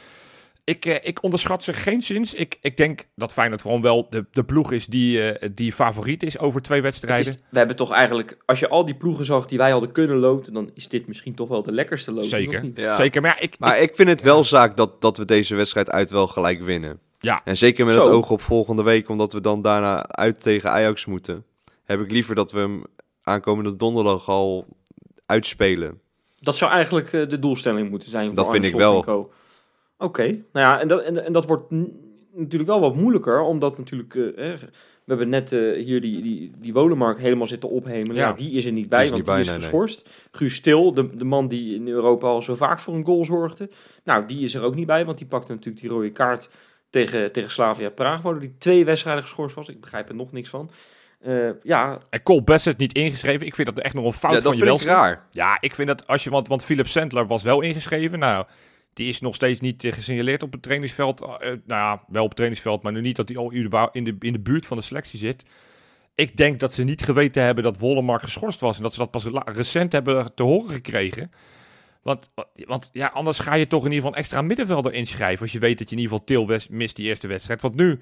ik, eh, ik onderschat ze geen zins. Ik, ik denk dat Feyenoord gewoon wel de, de ploeg is die, eh, die favoriet is over twee wedstrijden. is, we hebben toch eigenlijk, als je al die ploegen zag die wij hadden kunnen loten, dan is dit misschien toch wel de lekkerste loting. Zeker. Ja. Zeker, maar ja, ik, Maar ik vind het wel zaak dat, dat we deze wedstrijd uit wel gelijk winnen. Ja. En zeker met Zo. het oog op volgende week, omdat we dan daarna uit tegen Ajax moeten. Heb ik liever dat we hem aankomende donderdag al uitspelen. Dat zou eigenlijk eh, de doelstelling moeten zijn. Voor Dat Arne vind ik wel. Oké, nou ja, en dat, en, en dat wordt natuurlijk wel wat moeilijker, omdat natuurlijk, eh, eh, we hebben net eh, hier die, die, die Wolenmark helemaal zitten ophemelen. Ja. Ja. die is er niet bij, Die want niet die bij, is nee, geschorst. Guus Stil, de, de man die in Europa al zo vaak voor een goal zorgde. Nou, die is er ook niet bij, want die pakte natuurlijk die rode kaart tegen, tegen Slavia Praag, waardoor die twee wedstrijden geschorst was. Ik begrijp er nog niks van. Eh, ja, En Cole Bassett niet ingeschreven. Ik vind dat echt nog een fout ja, dat van je wel. raar. Ja, ik vind dat als je, want, want Philip Sandler was wel ingeschreven. Nou, die is nog steeds niet eh, gesignaleerd op het trainingsveld. Eh, nou ja, wel op het trainingsveld, maar nu niet dat hij al in de, in de buurt van de selectie zit. Ik denk dat ze niet geweten hebben dat Wollemark geschorst was. En dat ze dat pas recent hebben te horen gekregen. Want, want ja, anders ga je toch in ieder geval een extra middenvelder inschrijven. Als je weet dat je in ieder geval Til mist die eerste wedstrijd. Want nu,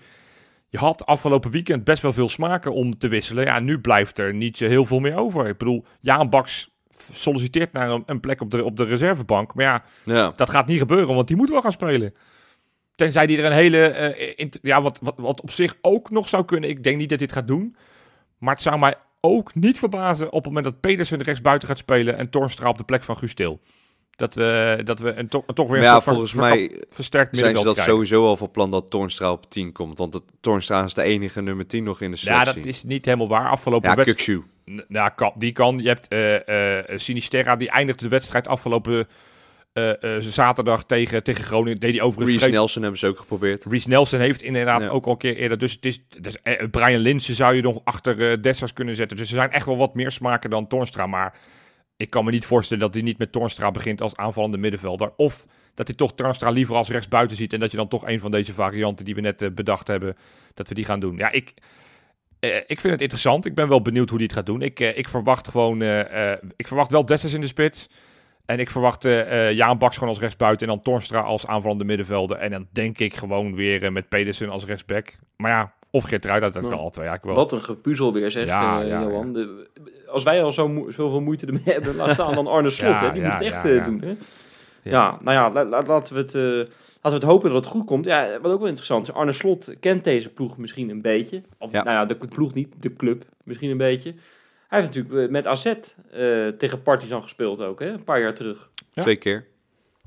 je had afgelopen weekend best wel veel smaken om te wisselen. Ja, nu blijft er niet zo heel veel meer over. Ik bedoel, Jaan Baks solliciteert naar een, een plek op de, op de reservebank. Maar ja, Ja. dat gaat niet gebeuren, want die moet wel gaan spelen. Tenzij die er een hele. eh, ja, wat, wat, wat op zich ook nog zou kunnen. Ik denk niet dat dit gaat doen. Maar het zou mij ook niet verbazen op het moment dat Pedersen rechtsbuiten gaat spelen. en Tornstra op de plek van Gustil. Dat we, dat we een, to- toch weer een ja, van volgens mij versterkt zijn ze middenveld dat krijgen. sowieso al van plan dat Toornstra op 10 komt. Want het, Toornstra is de enige nummer 10 nog in de Ja, selectie. dat is niet helemaal waar. Afgelopen Ja, wedstrijd. Ja, kan, die kan. Je hebt eh eh Sinisterra, die eindigde de wedstrijd afgelopen eh, zaterdag tegen, tegen Groningen. Deed hij overigens Reece Nelson hebben ze ook geprobeerd. Reece Nelson heeft inderdaad Ja. ook al een keer eerder. Dus het is, dus, Brian Linsen zou je nog achter eh Dessers kunnen zetten. Dus er zijn echt wel wat meer smaken dan Torstra. Maar ik kan me niet voorstellen dat hij niet met Torstra begint als aanvallende middenvelder. Of dat hij toch Torstra liever als rechtsbuiten ziet. En dat je dan toch een van deze varianten die we net eh, bedacht hebben, dat we die gaan doen. Ja, ik, eh, ik vind het interessant. Ik ben wel benieuwd hoe hij het gaat doen. Ik, eh, ik verwacht gewoon, eh, eh, ik verwacht wel Dessers in de spits. En ik verwacht eh Jaan Baks gewoon als rechtsbuiten. En dan Torstra als aanvallende middenvelder. En dan denk ik gewoon weer met Pedersen als rechtsback. Maar ja, of Geertruida, dat Ja. kan al twee. Wel. wat een gepuzzel weer zeg, Ja, eh, ja, Johan. De- als wij al zo mo- zoveel moeite ermee [LAUGHS] hebben, laat staan dan Arne Slot. Ja, hè? Die ja, moet het echt ja, eh, ja. doen. Hè? Ja. nou ja, la- la- laten, we het, eh, laten we het hopen dat het goed komt. Ja, wat ook wel interessant is, Arne Slot kent deze ploeg misschien een beetje. Of Ja. nou ja, de ploeg niet, de club misschien een beetje. Hij heeft natuurlijk met AZ eh, tegen Partizan gespeeld ook, hè? een paar jaar terug. Ja. Twee keer.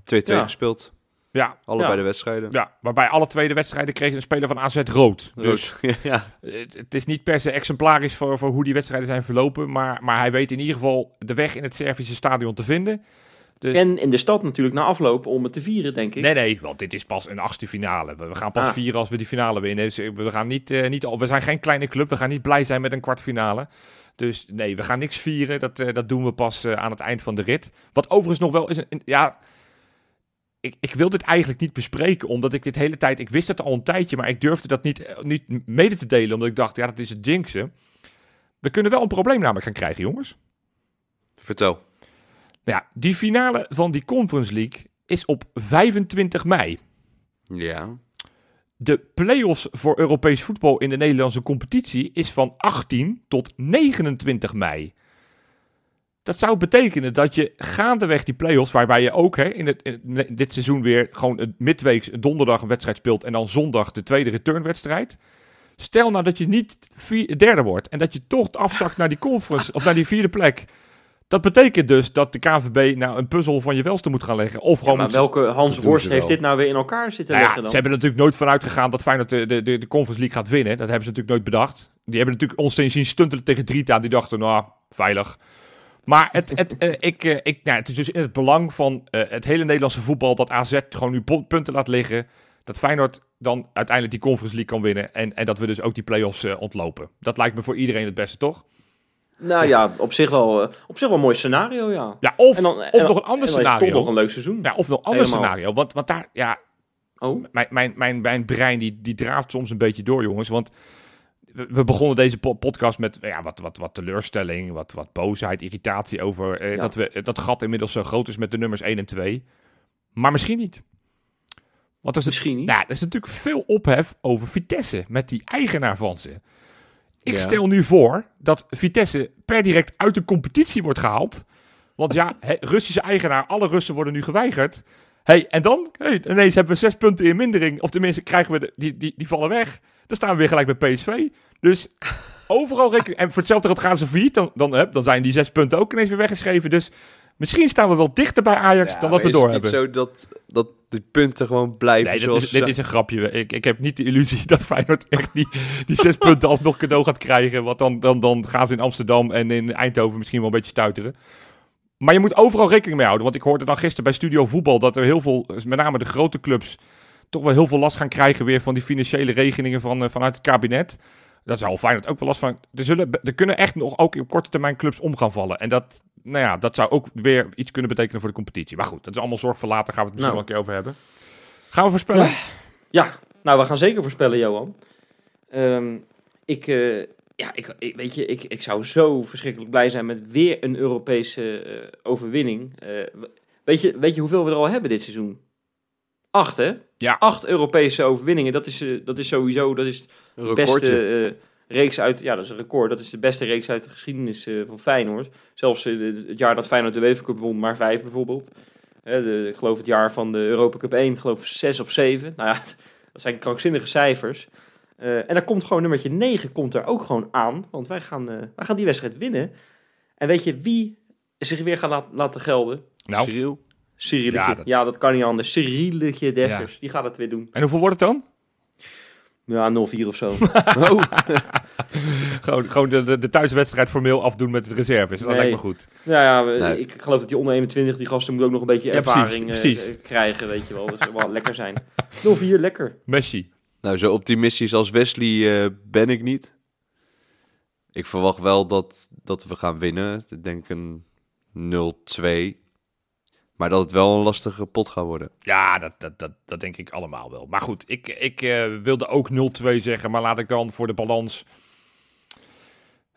2-2 Ja. gespeeld. Ja, Allebei Ja. de wedstrijden. ja, waarbij alle tweede wedstrijden kreeg een speler van AZ rood. Dus Dus, [LAUGHS] ja. het is niet per se exemplarisch voor, voor hoe die wedstrijden zijn verlopen. Maar, maar hij weet in ieder geval de weg in het Servische stadion te vinden. Dus- En in de stad natuurlijk na afloop om het te vieren, denk ik. Nee, nee, want dit is pas een achtste finale. We, gaan pas Ah. vieren als we die finale winnen. Dus eh, we, gaan niet, eh, niet, al- we zijn geen kleine club. We gaan niet blij zijn met een kwartfinale. Dus nee, we gaan niks vieren. Dat, eh, dat doen we pas aan het eind van de rit. Wat overigens nog wel is... Een, een- ja, ik, ik wil dit eigenlijk niet bespreken, omdat ik dit hele tijd... Ik wist het al een tijdje, maar ik durfde dat niet, eh, niet mede te delen. Omdat ik dacht, ja, dat is het jinxen. We kunnen wel een probleem namelijk gaan krijgen, jongens. Vertel. Nou ja, die finale van die Conference League is op 25 mei. Ja. De play-offs voor Europees voetbal in de Nederlandse competitie is van 18 tot 29 mei. Dat zou betekenen dat je gaandeweg die play-offs, waarbij je ook hè, in, het, in dit seizoen weer gewoon een midweeks donderdag een wedstrijd speelt en dan zondag de tweede returnwedstrijd. Stel nou dat je niet vier- derde wordt en dat je toch afzakt naar die conference of naar die vierde plek. Dat betekent dus dat de KVB nou een puzzel van je welste moet gaan leggen. Of Ja, gewoon maar moet welke Hans Worst heeft dit nou weer in elkaar zitten nou ja, leggen dan? ze hebben er natuurlijk nooit van uitgegaan dat Feyenoord de, de, de, de Conference League gaat winnen. Dat hebben ze natuurlijk nooit bedacht. Die hebben natuurlijk ons zien stuntelen tegen Drita. Die dachten, nou, veilig. Maar het, het, eh, ik, eh, ik, nou, het is dus in het belang van eh, het hele Nederlandse voetbal dat AZ gewoon nu punten laat liggen. Dat Feyenoord dan uiteindelijk die Conference League kan winnen. En, en dat we dus ook die play-offs ontlopen. Dat lijkt me voor iedereen het beste, toch? Nou ja, op zich wel, op zich wel een mooi scenario, ja. Ja, of, En dan- of nog een ander is scenario. toch nog een leuk seizoen. Ja, of nog een ander Helemaal. scenario. Want, want daar, ja, Oh, mijn, mijn, mijn, mijn brein die, die draaft soms een beetje door, jongens. Want we, begonnen deze po- podcast met ja, wat, wat, wat teleurstelling, wat, wat boosheid, irritatie over eh, Ja. dat we, dat gat inmiddels zo groot is met de nummers 1 en 2. Maar misschien niet. Want er is, misschien niet. nou, er is natuurlijk veel ophef over Vitesse met die eigenaar van ze. Ik Ja. stel nu voor dat Vitesse per direct uit de competitie wordt gehaald. Want ja, Russische eigenaar, alle Russen worden nu geweigerd. Hey, en dan? Hey, ineens hebben we zes punten in mindering. Of tenminste, krijgen we de, die, die, die vallen weg. Dan staan we weer gelijk bij PSV. Dus overal rekening... En voor hetzelfde geld gaan ze failliet, dan, dan, hè, dan zijn die zes punten ook ineens weer weggeschreven. Dus misschien staan we wel dichter bij Ajax Ja, dan dat we is door het hebben. niet zo dat, dat die punten gewoon blijven Nee, dit zoals is, dit is een grapje. Ik, ik heb niet de illusie [LAUGHS] dat Feyenoord echt die, die zes punten alsnog cadeau gaat krijgen. Want dan, dan, dan gaan ze in Amsterdam en in Eindhoven misschien wel een beetje stuiteren. Maar je moet overal rekening mee houden. Want ik hoorde dan gisteren bij Studio Voetbal dat er heel veel, met name de grote clubs, toch wel heel veel last gaan krijgen weer van die financiële regelingen van, eh, vanuit het kabinet. Daar zal Feyenoord ook wel last van. Er, zullen, er kunnen echt nog ook op korte termijn clubs om gaan vallen. En dat, nou ja, dat zou ook weer iets kunnen betekenen voor de competitie. Maar goed, dat is allemaal zorg voor later. Gaan we het misschien Nou. wel een keer over hebben. Gaan we voorspellen? Ja, nou, we gaan zeker voorspellen, Johan. Ehm, ik, eh, ja, ik, ik- weet je, ik, ik zou zo verschrikkelijk blij zijn met weer een Europese eh, overwinning. Eh, weet, je, weet je hoeveel we er al hebben dit seizoen? Acht, hè? Ja. Acht Europese overwinningen. Dat is, eh, dat is sowieso dat is Een de beste eh, reeks uit... Ja, dat is een record. Dat is de beste reeks uit de geschiedenis eh, van Feyenoord. Zelfs het jaar dat Feyenoord de UEFA Cup won, maar vijf bijvoorbeeld. Hè, de, ik geloof het jaar van de Europa Cup 1, ik geloof zes of zeven. Nou ja, [LAUGHS] dat zijn krankzinnige cijfers. Eh, en daar komt gewoon nummertje 9 komt er ook gewoon aan. Want wij gaan, eh, wij gaan die wedstrijd winnen. En weet je wie zich weer gaat laten gelden? Nou, Cyril? Cyrilletje. Ja, Ja, dat- kan niet anders. Cyrilletje Dessers. Die gaat het weer doen. en hoeveel wordt het dan? Ja, 0-4 of zo. [LAUGHS] Oh, [LAUGHS] Gewoon, gewoon de, de, de thuiswedstrijd formeel afdoen met de reserves. Dat Nee. lijkt me goed. ja, ja we- Nee. ik geloof dat die onder 21, die gasten moeten ook nog een beetje Ja, precies, ervaring eh, precies. eh, krijgen, weet je wel. Dat zou wel [LAUGHS] lekker zijn. 0-4, lekker. Messi. nou, zo optimistisch als Wesley eh, ben ik niet. Ik verwacht wel dat, dat we gaan winnen. Ik denk een 0-2. Maar dat het wel een lastige pot gaat worden. Ja, dat, dat, dat, dat denk ik allemaal wel. Maar goed, ik, ik eh, wilde ook 0-2 zeggen. Maar laat ik dan voor de balans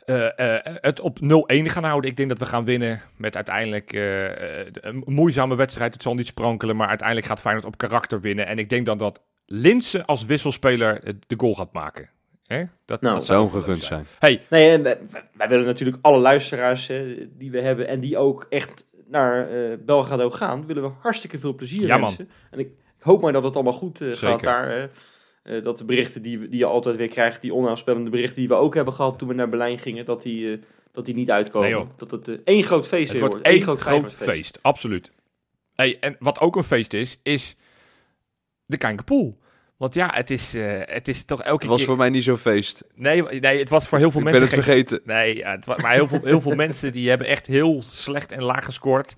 eh, eh, het op 0-1 gaan houden. Ik denk dat we gaan winnen met uiteindelijk een moeizame wedstrijd. Het zal niet sprankelen, maar uiteindelijk gaat Feyenoord op karakter winnen. En ik denk dan dat Linse als wisselspeler de goal gaat maken. Hè? Dat, Nou, dat Zou hem gegund zijn. Nee, en wij, wij willen natuurlijk alle luisteraars die we hebben en die ook echt naar eh Belgrado gaan, willen we hartstikke veel plezier Ja, man. wensen. En ik, ik hoop maar dat het allemaal goed eh, gaat daar. eh, dat de berichten die, die je altijd weer krijgt, die onaanspellende berichten die we ook hebben gehad toen we naar Berlijn gingen, dat die, dat die niet uitkomen. Nee, dat het één groot feest Het wordt wordt. één groot Feyenoordfeest. feest. absoluut. Hey, en wat ook een feest is, is de Kijkerpool. Want ja, het is, eh, het is toch elke Het was keer... voor mij niet zo'n feest. Nee, nee, het was voor heel veel Ik ben mensen het geen- vergeten. Nee, ja, het wa- maar heel veel, heel veel [LAUGHS] mensen die hebben echt heel slecht en laag gescoord.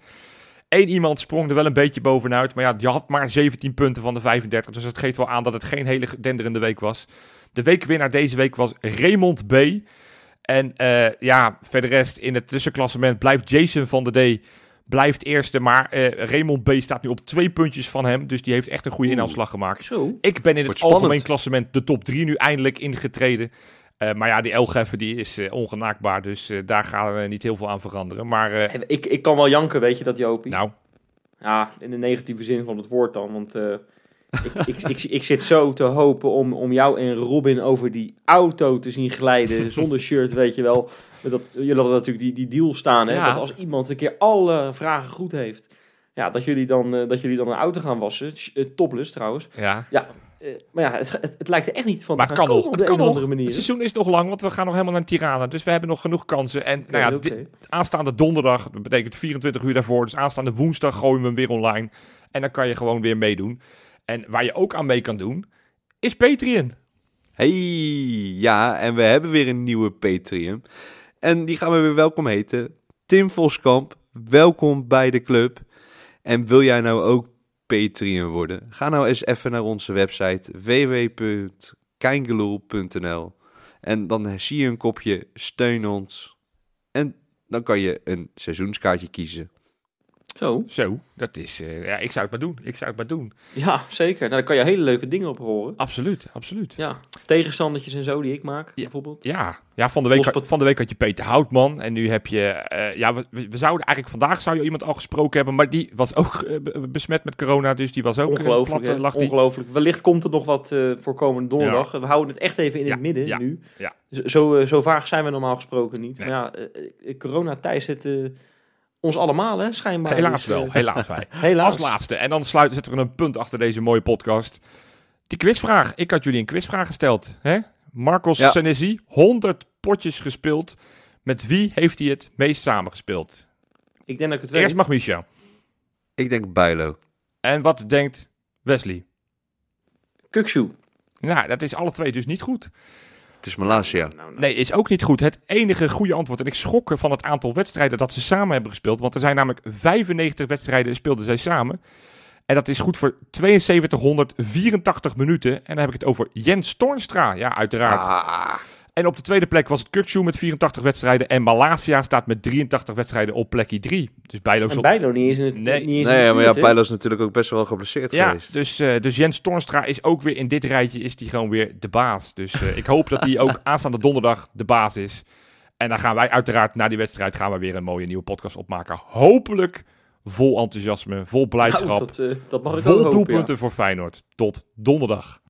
Eén iemand sprong er wel een beetje bovenuit. Maar ja, die had maar 17 punten van de 35. Dus dat geeft wel aan dat het geen hele denderende week was. De weekwinnaar deze week was Raymond B. En eh, ja, verder rest in het tussenklassement blijft Jason van der D. Blijft eerste, maar eh, Raymond B. staat nu op twee puntjes van hem. Dus die heeft echt een goede Oeh. inhaalslag gemaakt. Zo. Ik ben in Wordt het algemeen klassement de top 3 nu eindelijk ingetreden. Eh, maar ja, die Elgeffen die is eh, ongenaakbaar, dus daar gaan we niet heel veel aan veranderen. Maar eh, Ik, ik kan wel janken, weet je dat, Jopie? nou, Ja, in de negatieve zin van het woord dan. Want eh, ik, ik, ik, ik zit zo te hopen om, om jou en Robin over die auto te zien glijden. zonder shirt, weet je wel. Dat, jullie hadden natuurlijk die, die deal staan. Hè? Ja. Dat als iemand een keer alle vragen goed heeft. Ja, dat jullie dan, eh, dat jullie dan een auto gaan wassen. Sh- topless trouwens. ja. Eh, maar ja, het, het, het lijkt er echt niet van Maar te het gaan kan nog, het op de kan een of nog. andere manier. Het seizoen is nog lang, want we gaan nog helemaal naar Tirana. Dus we hebben nog genoeg kansen. En nou ja, aanstaande donderdag, dat betekent 24 uur daarvoor. Dus aanstaande woensdag gooien we hem weer online. En dan kan je gewoon weer meedoen. En waar je ook aan mee kan doen, is Patreon. Hey, ja, en we hebben weer een nieuwe Patreon. En die gaan we weer welkom heten. Tim Voskamp, welkom bij de club. En wil jij nou ook Patreon worden? Ga nou eens even naar onze website www.keingeloel.nl En dan zie je een kopje steun ons. En dan kan je een seizoenskaartje kiezen. Zo, Zo, dat is... eh, ja, ik zou het maar doen. Ik zou het maar doen. ja, zeker. Nou, daar kan je hele leuke dingen op horen. Absoluut, absoluut. Ja, tegenstandertjes en zo die ik maak, bijvoorbeeld. Ja, ja van, de week, Lospot- van de week had je Peter Houtman. En nu heb je... eh, ja, we, we zouden eigenlijk vandaag zou je iemand al gesproken hebben. Maar die was ook eh, be- besmet met corona. Dus die was ook Ongelooflijk, plat, die. Ongelooflijk. Wellicht komt er nog wat voor komende donderdag. We houden het echt even in Ja, het midden nu. ja. Zo, zo, zo vaag zijn we normaal gesproken niet. Nee. Maar ja, corona Thijs het ons allemaal, hè, schijnbaar. Helaas Dus, wel, eh, helaas wij. [LAUGHS] helaas. Als laatste. En dan sluiten, zetten we een punt achter deze mooie podcast. Die quizvraag. Ik had jullie een quizvraag gesteld. Hè? Marcos Ja. Senesi, 100 potjes gespeeld. Met wie heeft hij het meest samengespeeld? Ik denk dat ik het weet. Eerst mag Michel. Ik denk Bijlo. En wat denkt Wesley? Kukshoe. Nou, dat is alle twee dus niet goed. Het is Malasia. Nou, nou. Nee, is ook niet goed. Het enige goede antwoord. En ik schrok er van het aantal wedstrijden dat ze samen hebben gespeeld. Want er zijn namelijk 95 wedstrijden speelden zij samen. En dat is goed voor 7284 minuten. En dan heb ik het over Jens Toornstra. Ja, uiteraard. Ah. En op de tweede plek was het Kukshoe met 84 wedstrijden. En Malasia staat met 83 wedstrijden op plekje 3. Dus Bijlo En. Bijlo niet eens in het Nee. niet eens in Nee, maar ja? Bijlo is natuurlijk ook best wel geblesseerd Ja, geweest. dus, eh, dus Jens Toornstra is ook weer in dit rijtje is die gewoon weer de baas. Dus eh, ik hoop dat hij ook [LAUGHS] aanstaande donderdag de baas is. En dan gaan wij uiteraard na die wedstrijd gaan we weer een mooie nieuwe podcast opmaken. Hopelijk vol enthousiasme, vol blijdschap, Nou, dat, eh, dat mag ik ook vol hopen, ja. doelpunten voor Feyenoord. Tot donderdag.